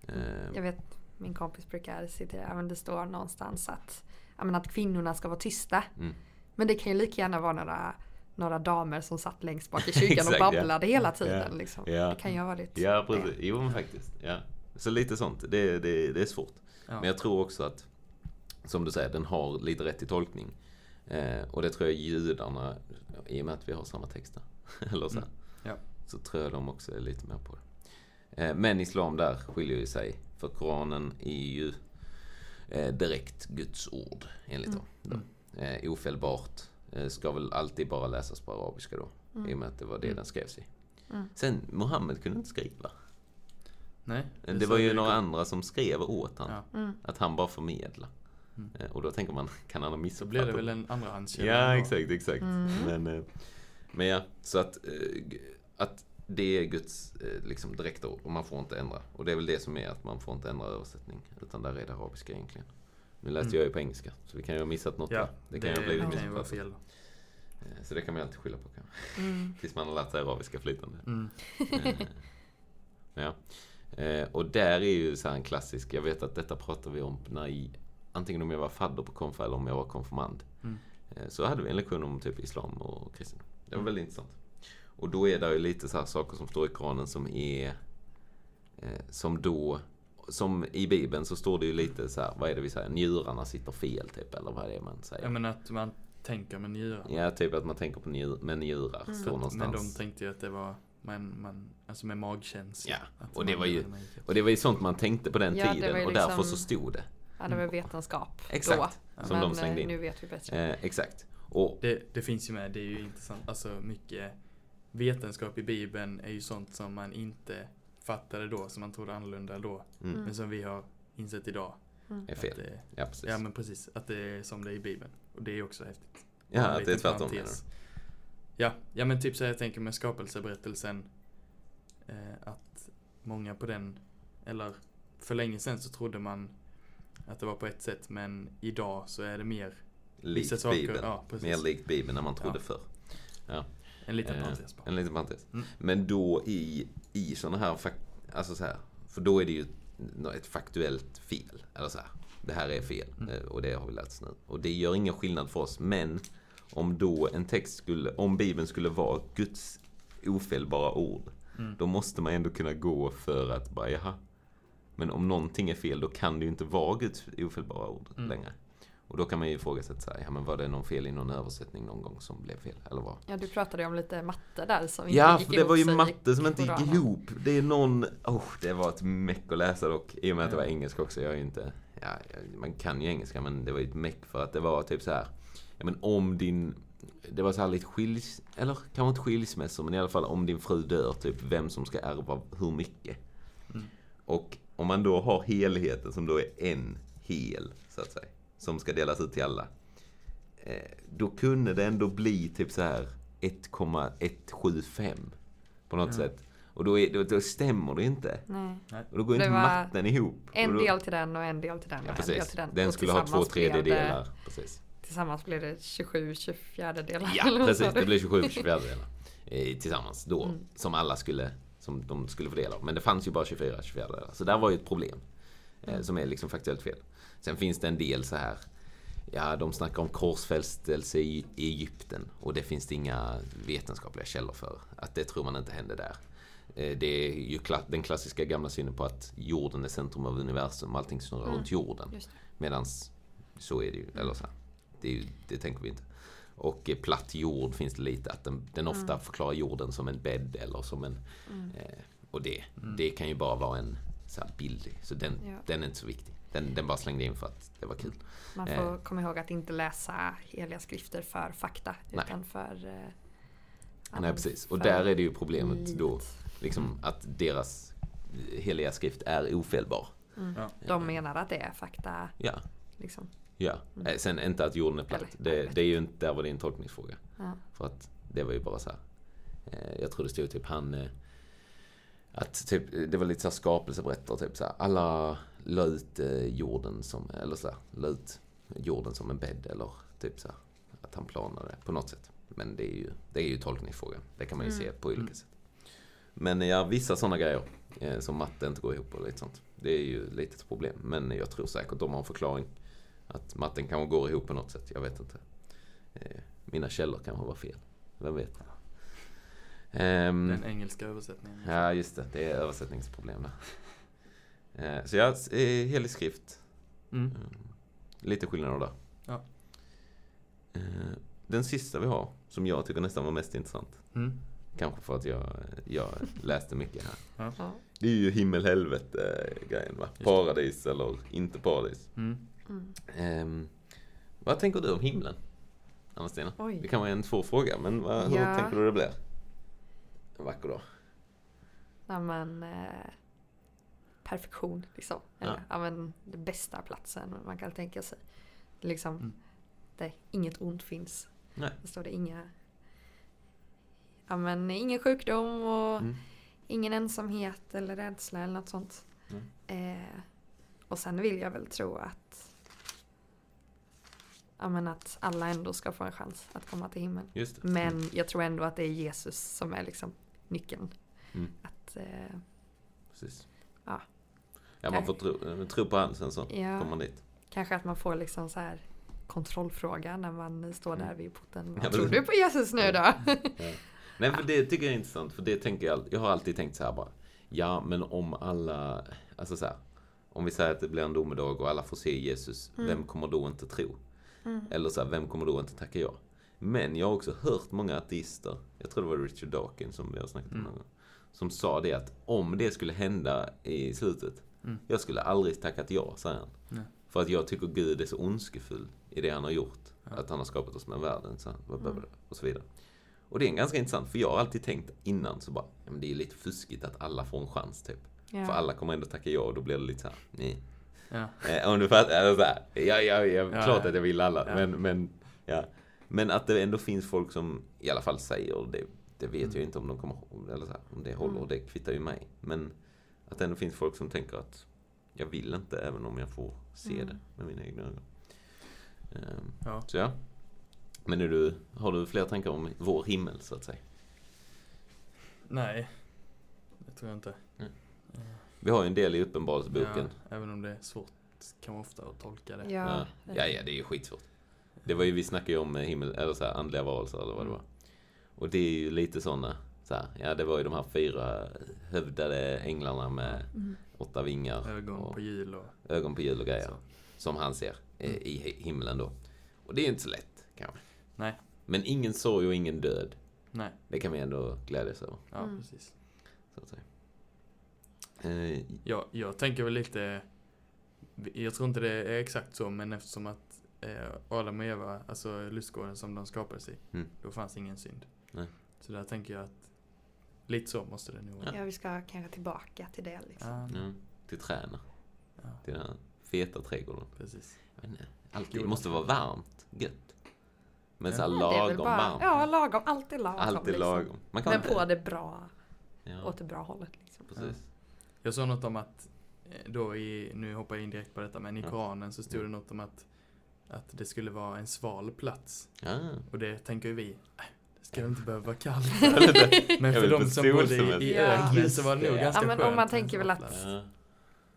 Eh, Jag vet, min kompis brukar citera, ja, men det står någonstans att, ja, men att kvinnorna ska vara tysta. Mm. Men det kan ju lika gärna vara några, några damer som satt längst bak i kyrkan och Exakt, ja. babblade hela tiden. Ja, Liksom. ja. Det kan ju ha varit Ja, precis. Jo, men faktiskt. Ja. Så lite sånt. Det, det, det är svårt. Ja. Men jag tror också att, som du säger, den har lite rätt i tolkning. Eh, och det tror jag judarna, i och med att vi har samma texter, eller så, här, Mm. Ja. så tror jag de också är lite mer på det. Eh, Men islam där skiljer ju sig. För Koranen är ju eh, direkt Guds ord enligt dem. då. Eh, ofelbart. Eh, ska väl alltid bara läsas på arabiska då. I och med att det var det Mm. den skrevs i. Mm. Sen, Mohammed kunde inte skriva. Nej. Det, sa var ju några andra som skrev åt han. Ja. Mm. Att han bara förmedla. Mm. Eh, Och då tänker man, kan han ha Så missuppfattat? blir det väl en andrahandskälla. Ja, exakt, exakt. Mm. Men, eh, men ja, så att, eh, att det är Guds liksom, direkta ord och man får inte ändra. Och det är väl det som är att man får inte ändra översättning. Utan där är det arabiska egentligen. Nu läste Mm. jag ju på engelska, så vi kan ju ha missat något Ja. Det kan ju ha blivit missuppfattat. fel. Så det kan man ju alltid skylla på kanske. Mm. Tills man har lärt sig arabiska flytande. Mm. Ja. Eh, Och där är ju så här en klassisk, jag vet att detta pratar vi om när i, antingen om jag var fadder på konfa eller om jag var konfirmand. Mm. Eh, Så hade vi en lektion om typ islam och kristendom. Det var Mm. väldigt intressant. Och då är det ju lite så här saker som står i Koranen som är eh, som då som i Bibeln så står det ju lite så här, vad är det vi säger, njurarna sitter fel typ, eller vad är det man säger? Ja men att man tänker med njurarna. Ja, typ att man tänker på njur, med njurar, Mm. står någonstans. Men de tänkte ju att det var, man, man, alltså med magkänsla. Ja, och det var ju- Och det var ju sånt man tänkte på den Ja, tiden ju och därför liksom- så stod det. Ja, det var vetenskap Exakt, då. som Men de slängde eh, in. nu vet vi bättre. Eh, exakt. Och Det, det finns ju med, det är ju intressant, alltså mycket vetenskap i Bibeln är ju sånt som man inte fattade då, som man trodde annorlunda då. mm, Mm. Men som vi har insett idag. är fel. Det, Ja, precis. ja men precis, att det är som det är i Bibeln. Och det är också häftigt. Ja, att det är tvärtom parentes. Ja, ja men typ så jag tänker med skapelseberättelsen. Eh, att många på den, eller för länge sedan så trodde man att det var på ett sätt men idag så är det mer Likt saker. Bibeln. Ja. Mer likt Bibeln än man trodde Ja. förr. En liten Eh, parentes bara. En liten parentes. Mm. Men då i, i sådana här, alltså så här, för då är det ju ett faktuellt fel. Eller så här, det här är fel Mm. eh, och det har vi lärt oss nu. Och det gör ingen skillnad för oss. Men om då en text skulle, om Bibeln skulle vara Guds ofelbara ord. Mm. Då måste man ändå kunna gå för att bara, jaha. Men om någonting är fel, då kan det ju inte vara Guds ofelbara ord Mm. längre. Och då kan man ju ifrågasätta ja men var det någon fel i någon översättning någon gång som blev fel? Eller vad? Ja, du pratade ju om lite matte där som inte Ja, gick för det ihop var ju matte som inte gick ihop. Det är någon, oh, det var ett meck att läsa dock. I och med att det var Ja. engelska också. Jag är ju inte, ja, man kan ju engelska men det var ju ett meck för att det var typ så här. Ja men om din, det var så här lite skiljs, eller kanske inte skilsmässor men i alla fall om din fru dör typ vem som ska ärva hur mycket. Mm. Och om man då har helheten som då är en hel, så att säga, som ska delas ut till alla. Eh, då kunde det ändå bli typ så här 1,175 på något Ja. sätt. Och då, är, då, då stämmer det inte. Nej. Och då går Det inte matten ihop. En då, del till den och en del till den och Ja, en del precis. till den. Den skulle ha två tredjedelar. Precis. Tillsammans blev det 27 24 delar. Ja, precis. Det blir 27 24 delar. Eh, tillsammans då. Mm. Som alla skulle, som de skulle fördela. Men det fanns ju bara 24 24 delar. Så där var ju ett problem. Eh, Mm. som är liksom faktuellt fel. Sen finns det en del så här. Ja, de snackar om korsfästelse i Egypten. Och det finns det inga vetenskapliga källor för. Att det tror man inte hände där. Eh, Det är ju den klassiska gamla synen på att jorden är centrum av universum. Allting snurrar Mm. runt jorden. Medans så är det ju, eller så här, det, det tänker vi inte. Och eh, platt jord finns det lite, att den, den ofta förklarar jorden som en bädd eller som en... Mm. Eh, och det, Mm. det kan ju bara vara en så här billig, så den, Ja. den är inte så viktig. Den, den bara slängde in för att det var kul. Man Eh. får komma ihåg att inte läsa heliga skrifter för fakta. Nej. Utan för... eh, Nej precis, och för där är det ju problemet livet. då. Liksom att deras heliga skrift är ofelbar. Mm. Ja. De menar att det är fakta. Ja, Liksom. Ja. Mm. Eh, Sen inte att jorden är platt. Det, det är ju inte, där var det en tolkningsfråga. Ja. För att det var ju bara så här. Eh, jag tror det stod typ han... Eh, att typ, det var lite så här skapelseberättare, typ så här. Alla la ut jorden som, eller så här, la ut jorden som en bädd eller typ så här. Att han planade på något sätt. Men det är ju, det är ju tolkningsfråga. Det kan man ju Mm. se på olika Mm. sätt. Men ja, vissa sådana grejer. Som matte inte går ihop och lite sånt. Det är ju lite ett problem. Men jag tror säkert de har en förklaring. Att matten kanske går ihop på något sätt. Jag vet inte. Eh, mina källor kanske var fel. Vem vet? Ehm, Den engelska översättningen. ja, just det. Det är översättningsproblem där. Eh, så ja, eh, helig skrift. Mm. Mm. Lite skillnader där. Ja. Eh, Den sista vi har, som jag tycker nästan var mest intressant. Mm. Kanske för att jag, jag läste mycket här. Ja. Det är ju himmel-helvete-grejen va? det. Paradis eller inte paradis. Mm. Mm. Ehm, vad tänker du om himlen? Anna-Stina? Det kan vara en svår fråga, men vad, hur Ja. tänker du det blir? En vacker dag. Ja, men, eh, perfektion liksom. Eller, Ja. ja. men, den bästa platsen man kan tänka sig. Liksom, Mm. där inget ont finns. Nej. Där står det inga... Ja men ingen sjukdom och Mm. ingen ensamhet eller rädsla eller något sånt. Mm. Eh, och sen vill jag väl tro att Ja men att alla ändå ska få en chans att komma till himlen. Men jag tror ändå att det är Jesus som är liksom nyckeln. Mm. Att, eh, Precis. Ja. Ja, man får tro, tro på han sen så ja, kommer man dit. kanske att man får liksom så här kontrollfråga när man står där vid porten. Mm. Ja, Vad men- tror du på Jesus nu då? Nej, för det tycker jag är intressant, för det tänker jag, jag har alltid tänkt så här bara. Ja, men om alla, alltså så här, om vi säger att det blir en domedag och alla får se Jesus, Mm. vem kommer då inte tro? Mm. Eller så här, vem kommer då inte tacka ja? Men jag har också hört många ateister, jag tror det var Richard Dawkins som vi har snackat om Mm. någon gång, som sa det att om det skulle hända i slutet, Mm. jag skulle aldrig tackat ja, säger han. Nej. För att jag tycker Gud är så ondskefull i det han har gjort. Ja. Att han har skapat oss med världen så, Mm. och så vidare. Och det är ganska intressant, för jag har alltid tänkt innan så bara, ja, men det är lite fuskigt att alla får en chans typ. Ja. För alla kommer ändå tacka ja och då blir det lite så här, nej. Ja. Eh, om du fattar, eller så här, ja, ja, ja, klart att jag vill alla, men, men, ja. Men att det ändå finns folk som i alla fall säger, det, det vet Mm. jag inte om de kommer, eller så här, om det håller, Mm. det kvittar ju mig. Men att det ändå finns folk som tänker att jag vill inte även om jag får se Mm. det med mina egna ögon. Ehm, Ja. så ja. Men du, har du fler tankar om vår himmel så att säga? Nej, det tror jag inte. Mm. Vi har ju en del i Uppenbarelseboken. Ja, även om det är svårt kan man ofta tolka det. Ja. Ja, ja, det är ju skitsvårt. Det var ju, vi snackade ju om eh, himmel, eller så här, andliga varelser eller vad det Mm. var. Och det är ju lite sådana, så här, ja det var ju de här fyra hövdade änglarna med Mm. åtta vingar Ögon och på hjul och ögon på hjul och grejer. så. Som han ser eh, Mm. i hi- himlen då. Och det är ju inte så lätt kanske. Nej. Men ingen sorg och ingen död. Nej, Det kan vi ändå glädjas över. ja Mm. precis. Så att säga. Eh, Ja, jag tänker väl lite, jag tror inte det är exakt så, men eftersom att eh, Adam och Eva, alltså lustgården som de skapades i, Mm. då fanns ingen synd. Nej. Så där tänker jag att lite så måste det nog vara. ja, vi ska kanske tillbaka till det liksom. Ja, ja, till träna. ja, Till den här feta trädgården. precis. Inte, Alltid, det måste vara varmt. Gött. Men Ja. så här lagom bara- varmt. Ja, lagom. Alltid lagom. Alltid liksom. lagom. Man kan Men inte... på det bra, Ja, åt det bra hållet liksom. precis. Jag såg något om att, eh, då i, nu hoppar jag in direkt på detta, men i Ja. Koranen så stod det något om att, att det skulle vara en sval plats. Ja. Och det tänker ju vi, äh, det ska inte behöva vara kallt. Men för de som bodde i, i Ja. öknen så var det nog Ja, ganska men om skönt man med tänker väl att-. Ja.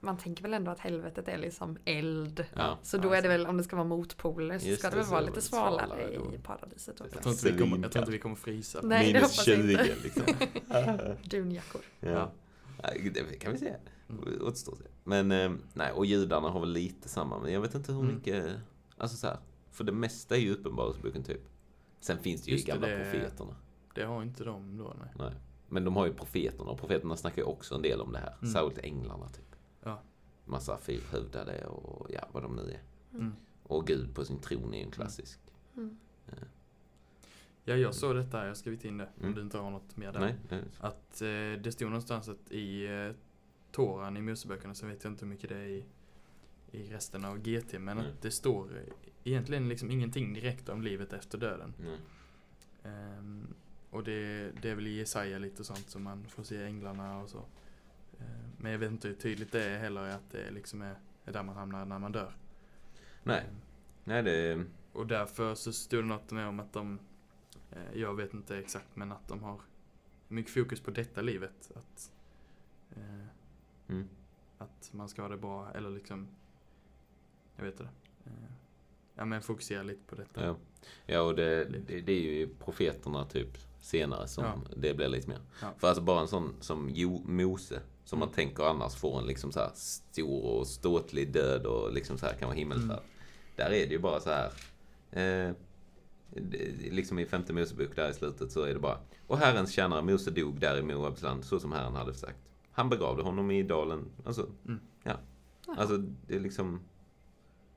Man tänker väl ändå att helvetet är liksom eld. Ja. Så då är det väl, om det ska vara motpoler så ska det det, väl så vara det lite svalare svalare i paradiset Jag tror, inte vi kommer, jag tror inte vi kommer frysa. Nej, det Minus hoppas jag 20 inte. liksom. Dunjackor. ja. Det kan vi se. Mm. Återstår att se. Men, eh, nej, och judarna har väl lite samma. Men jag vet inte hur Mm. mycket... Alltså så här, För det mesta är ju Uppenbarelseboken typ. Sen finns det ju Just gamla det- profeterna. Det har inte de då, nej. Nej. Men de har ju profeterna och profeterna snackar ju också en del om det här. Mm. Särskilt änglarna typ. Ja. Massa fyrhövdade och ja, vad de nu är. Mm. Och Gud på sin tron är ju en klassisk. Mm. Ja, jag såg detta, jag har skrivit in det, Mm. om du inte har något mer där. Nej, nej. Att eh, det stod någonstans att i eh, Toran i Moseböckerna, så vet jag inte hur mycket det är i, i resten av GT, men Mm. att det står egentligen liksom ingenting direkt om livet efter döden. nej. Ehm, och det, det är väl i Jesaja lite sånt som man får se änglarna och så. Ehm, men jag vet inte hur tydligt det är heller att det liksom är, är där man hamnar när man dör. Nej, Ehm, nej det och därför så stod det något med om att de, jag vet inte exakt, men att de har mycket fokus på detta livet. Att, eh, Mm. att man ska ha det bra, eller liksom, jag vet inte. Eh, ja men fokusera lite på detta. Ja, ja och det, det, det är ju profeterna typ senare som Ja. det blir lite mer. Ja. För alltså bara en sån som jo, Mose, som man Mm. tänker annars får en liksom så här stor och ståtlig död och liksom så här kan vara himmelsfärd. Mm. Där är det ju bara så här. Eh, liksom i femte Mosebok där i slutet så är det bara Och Herrens tjänare Mose dog där i Moabs land så som Herren hade sagt. Han begravde honom i dalen. Alltså, Mm. ja. Alltså, det är liksom...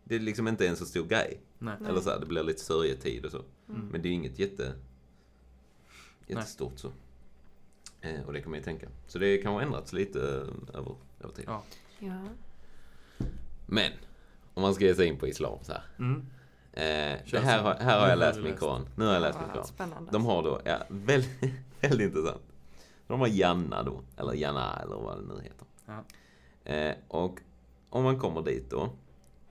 Det är liksom inte en så stor grej. Nej. Nej. Eller så här, det blir lite sörjetid och så. Mm. Men det är inget jätte... Jättestort så. Eh, och det kan man ju tänka. Så det kan ha ändrats lite eh, över, över tid. Ja. Ja. Men, om man ska ge sig in på islam så här. Mm. Eh, det här, har, här har jag läst min koran. Nu har jag läst min Ja, koran. Spännande. De har då, ja, väldigt, väldigt intressant. De har Janna då, eller Janna eller vad det nu heter. Ja. Eh, och om man kommer dit då,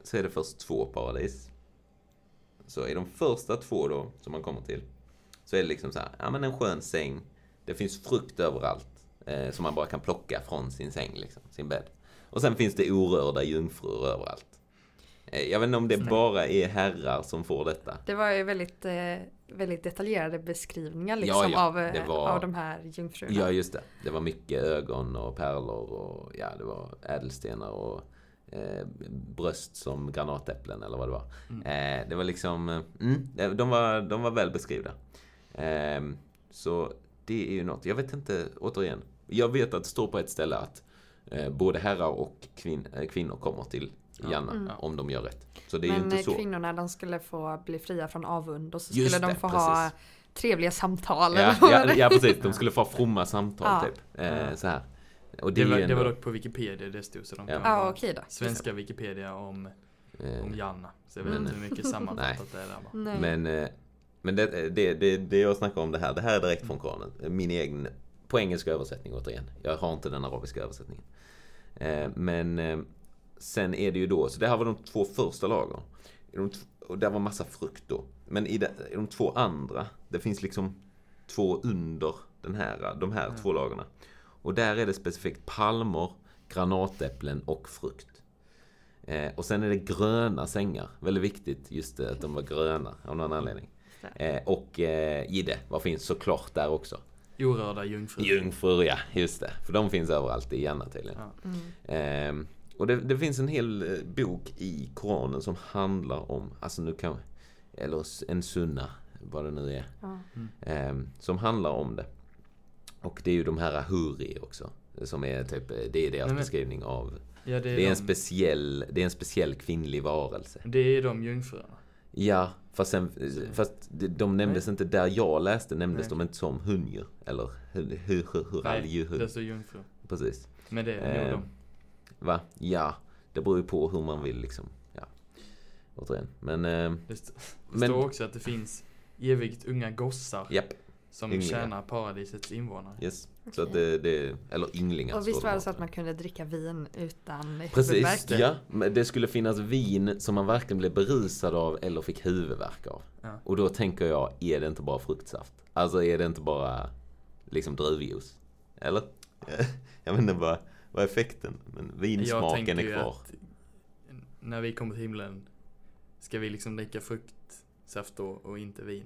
så är det först två paradis. Så i de första två då, som man kommer till, så är det liksom så här, ja men en skön säng, det finns frukt överallt, eh, som man bara kan plocka från sin säng, liksom, sin bädd. Och sen finns det orörda jungfrur överallt. Eh, jag vet inte om det bara är herrar som får detta. Det var ju väldigt, eh, väldigt detaljerade beskrivningar Ja, liksom ja, av, eh, var- av de här jungfrurna. Ja, just det. Det var mycket ögon och pärlor och ja, det var ädelstenar och eh, bröst som granatäpplen eller vad det var. Eh, det var liksom, mm, de, var, de var väl beskrivna. Eh, så det är ju något. Jag vet inte, återigen. Jag vet att det står på ett ställe att både herrar och kvin, kvinnor kommer till Janna Mm. om de gör rätt. Så det är ju Men inte eh, så. kvinnorna de skulle få bli fria från avund och så Just skulle de det, få ha precis. trevliga samtal. Ja, ja, det- ja, precis. De skulle få ha fromma samtal Ja. typ. Eh, Ja. så här. Och Det, är var, ju det var ändå- dock på Wikipedia det stod så de kan Ja då. Svenska Wikipedia om, eh, om Janna. Så jag vet Men- inte hur mycket sammanfattat det är där bara. Nej. Men, eh, men det, det, det, det jag snackar om det här, det här är direkt från Koranen. Min egen, på engelska översättning återigen. Jag har inte den arabiska översättningen. Eh, Men eh, sen är det ju då, så det här var de två första lagren. De Och där var massa frukt då. Men i, de, i de två andra, det finns liksom två under den här, de här två lagren. Och där är det specifikt palmer, granatäpplen och frukt. Eh, och sen är det gröna sängar. Väldigt viktigt just det, att de var gröna av någon anledning. Eh, och eh, gidde, vad finns såklart där också? Orörda jungfrur. Jungfrur, ja, just det. För de finns överallt i Janna tydligen. Ja. Mm. Eh, och det, det finns en hel eh, bok i Koranen som handlar om, alltså nu kan eller en sunna, vad det nu är. Ja. Eh, som handlar om det. Och det är ju de här huri också. Som är typ, eh, det är deras Nej, men- beskrivning av, Ja, det är, det är en de, speciell, det är en speciell kvinnlig varelse. det är de jungfrurna. Ja, fast, sen, Så- fast de, de nämndes inte där jag läste, nämndes Nej. de inte som hundjur. Eller hur, hur, hur, hur Nej, det står jungfrur. Precis. Men det är nog Eh, de. Va? Ja, det beror ju på hur man vill liksom. Ja. Återigen. Men, eh, Det, st- det men- står också att det finns evigt unga gossar japp. som ynglingar. tjänar paradisets invånare. Yes. Så att det, det, eller ynglingar. Och visst var det bara. så att man kunde dricka vin utan Precis, huvudvärk? ja. Men det skulle finnas vin som man varken blev berusad av eller fick huvudvärk av. Ja. Och då tänker jag, är det inte bara fruktsaft? Alltså är det inte bara liksom druvjuice? Eller? Jag vet inte vad, vad är effekten? Men vinsmaken är kvar. att när vi kommer till himlen ska vi liksom dricka fruktsaft då och inte vin.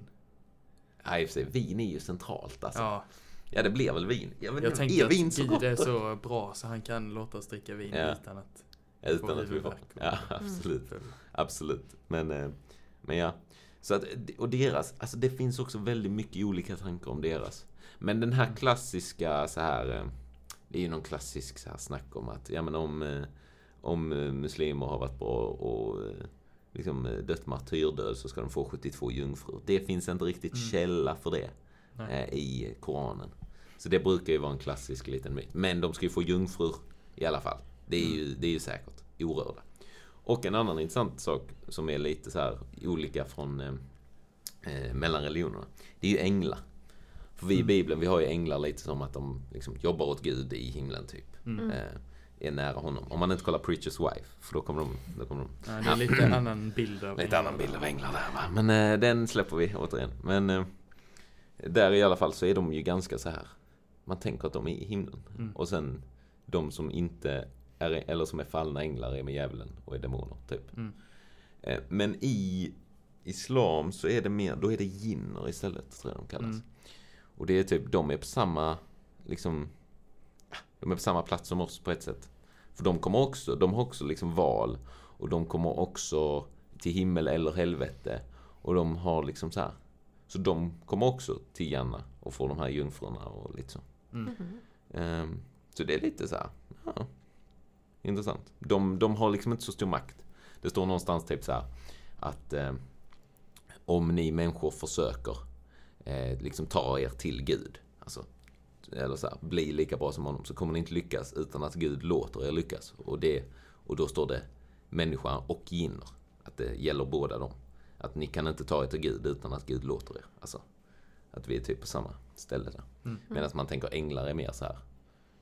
Ja, och för sig, vin är ju centralt alltså. Ja, Ja, det blir väl vin. Jag, vet jag tänkte är vin att så Gud gott? är så bra så han kan låta oss dricka vin Ja. utan att Utan att vi får. Ja, absolut. För- Absolut. Men, eh, men ja. Så att, och deras, alltså det finns också väldigt mycket olika tankar om deras. Men den här klassiska så här, eh, det är ju någon klassisk så här snack om att, ja men om, eh, om eh, muslimer har varit bra och eh, liksom dött martyrdöd så ska de få 72 jungfrur. Det finns inte riktigt Mm. källa för det Nej. i Koranen. Så det brukar ju vara en klassisk liten myt. Men de ska ju få jungfrur i alla fall. Det är ju, det är ju säkert. Orörda. Och en annan intressant sak som är lite så här olika från eh, mellan religionerna. Det är ju änglar. För vi i Mm. Bibeln, vi har ju änglar lite som att de liksom jobbar åt Gud i himlen typ. Mm. Eh, är nära honom. Om man inte kollar Preacher's Wife, för då kommer de... Då kommer de Ja, det är lite annan bild av Lite annan bild av änglar där va. Men eh, den släpper vi återigen. Men eh, där i alla fall så är de ju ganska så här. Man tänker att de är i himlen. Mm. Och sen de som inte är, eller som är fallna änglar är med djävulen och är demoner typ. Mm. Eh, men i islam så är det mer, då är det jinner istället tror jag de kallas. Mm. Och det är typ, de är på samma, liksom, de är på samma plats som oss på ett sätt. För de kommer också, de har också liksom val. Och de kommer också till himmel eller helvete. Och de har liksom så här, Så de kommer också till Janna och får de här jungfrurna och lite så. Mm. Ehm, så det är lite så här, ja, intressant. De, de har liksom inte så stor makt. Det står någonstans typ så här att eh, om ni människor försöker eh, liksom ta er till Gud, alltså, eller så här, bli lika bra som honom, så kommer ni inte lyckas utan att Gud låter er lyckas. Och, det, och då står det människa och ginner. Att det gäller båda dem. Att ni kan inte ta er till Gud utan att Gud låter er. Alltså, att vi är typ på samma ställe där. Mm. Medan man tänker änglar är mer så här,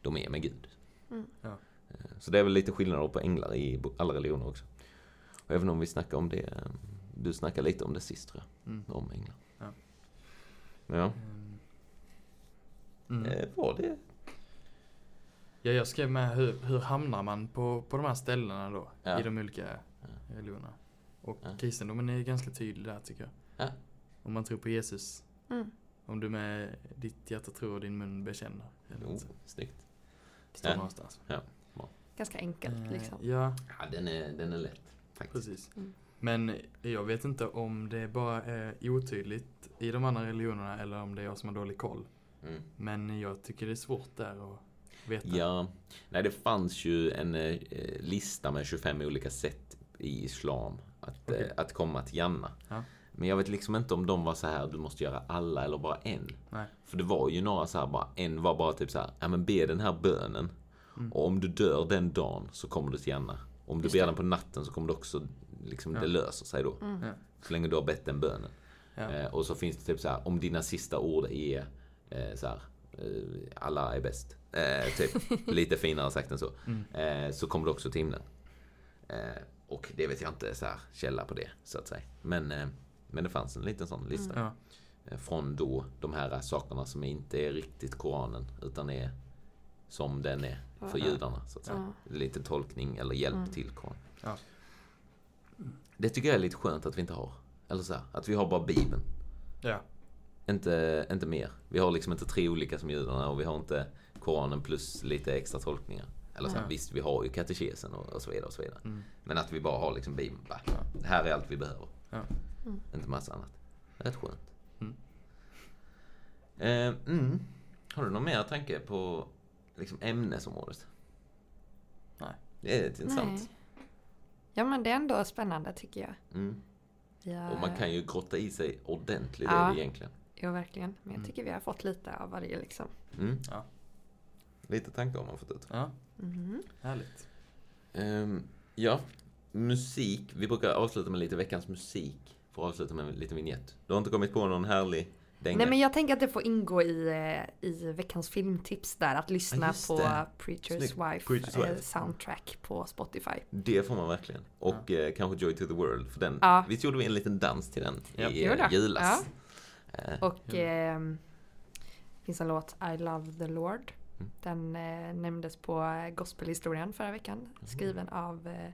de är med Gud. Mm. Ja. Eh, Så det är väl lite skillnader på änglar i alla religioner också. Och även om vi snackar om det, eh, du snackade lite om det sist tror jag, Mm. om änglar. Ja. Ja, Ehm. Mm. eh, var det? Ja, jag skrev med hur, hur hamnar man på, på de här ställena då? Ja. I de olika religionerna. Och Ja. kristendomen är ganska tydlig där tycker jag. Ja. Om man tror på Jesus. Mm. Om du med ditt hjärta tror och din mun bekänner. Eller Oh, snyggt. Det står Ja. någonstans. Ganska enkelt Eh, liksom. Ja, Ja, den är, den är lätt. Faktiskt. precis. Mm. Men jag vet inte om det bara är otydligt i de andra religionerna eller om det är jag som har dålig koll. Mm. Men jag tycker det är svårt där att veta. Ja, nej det fanns ju en eh, lista med 25 olika sätt i islam att, Okej. eh, att komma till Janna. Ja. Men jag vet liksom inte om de var så här, du måste göra alla eller bara en. Nej. För det var ju några så här, bara en var bara typ så här, ja men be den här bönen. Mm. Och om du dör den dagen så kommer du till Janna. Om du Just ber det. den på natten så kommer det också, liksom Ja. det löser sig då. Mm. Ja. Så länge du har bett den bönen. Ja. Eh, och så finns det typ så här, om dina sista ord är eh, så här, eh, alla är bäst. Eh, typ, lite finare sagt än så. Mm. Eh, så kommer du också till himlen. Eh, och det vet jag inte så här, källa på det, så att säga. Men, eh, men det fanns en liten sån lista. Ja. Eh, från då de här sakerna som inte är riktigt Koranen, utan är som den är för Ja. judarna, så att säga. Lite tolkning eller hjälp Mm. till Koranen. Ja. Det tycker jag är lite skönt att vi inte har. Eller så här, att vi har bara Bibeln. ja. Inte, inte mer. Vi har liksom inte tre olika som judarna och vi har inte Koranen plus lite extra tolkningar. Eller så här, Nej. visst, vi har ju katekesen och, och så vidare och så vidare. Mm. Men att vi bara har liksom Bibeln. Bara, Ja. Det här är allt vi behöver. Ja. Mm. Inte massa annat. Rätt skönt. Mm. Eh, mm. Har du någon mer tanke på liksom ämnesområdet? Nej. Det är intressant. Nej. Ja men det är ändå spännande tycker jag. Mm. Har, Och man kan ju grotta i sig ordentligt Ja. det egentligen. Jo verkligen. Men jag Mm. tycker vi har fått lite av varje liksom. Mm. Ja. Lite tankar har man fått ut. Ja, Mhm. härligt. Ehm, ja, musik. Vi brukar avsluta med lite veckans musik. För att avsluta med en liten vignett. Du har inte kommit på någon härlig Nej men jag tänker att det får ingå i, eh, i veckans filmtips där. Att lyssna Ja, på. Preacher's. Wife, Preacher's eh, Wife. soundtrack på Spotify. Det får man verkligen. Och eh, kanske Joy to the World. För den, Ja. visst gjorde vi en liten dans till den Ja. i eh, julas? Eh, Och Ja. ehm, finns en låt I Love the Lord. Mm. Den eh, nämndes på eh, Gospelhistorien förra veckan. Skriven av eh,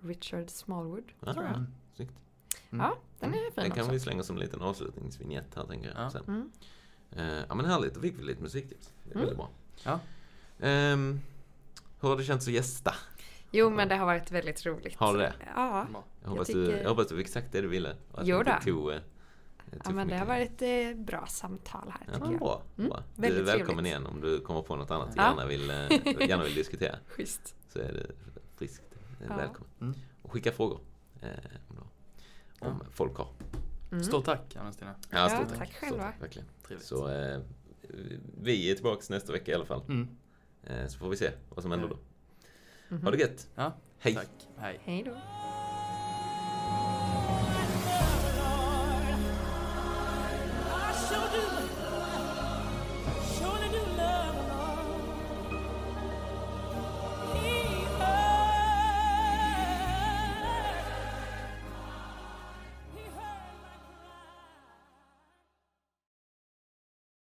Richard Smallwood. aha, tror jag. Mm. Snyggt. Mm. Ja, den är fin Den kan också. vi slänga som en liten avslutningsvignett här tänker jag. Ja. Sen. Mm. Eh, ja men härligt, då fick vi lite musiktips. Det är Mm. väldigt bra. Ja. Ehm, hur har det känts att gästa? Jo men det har varit väldigt roligt. Har du det? Ja. Jag hoppas, tycker- du, jag hoppas du fick exakt det du ville. och att Jo du inte då. Tog, eh, ja men det har varit eh, bra samtal här Ja, tycker jag. bra. Mm, bra. Du är välkommen trevligt. igen om du kommer på något annat du Ja. gärna, vill, eh, gärna vill diskutera. Schysst. Så är det friskt eh, Ja. välkommen. Mm. Och skicka frågor. Eh, om om folk har. Mm. Stort tack Anna-Stina. Ja, stort tack Stort själva. tack, verkligen. Trevligt. Så eh, vi är tillbaka nästa vecka i alla fall. Mm. Eh, så får vi se vad som händer då. Mhm. Ha det gött. Ja, Hej. tack. Hej. Hej då.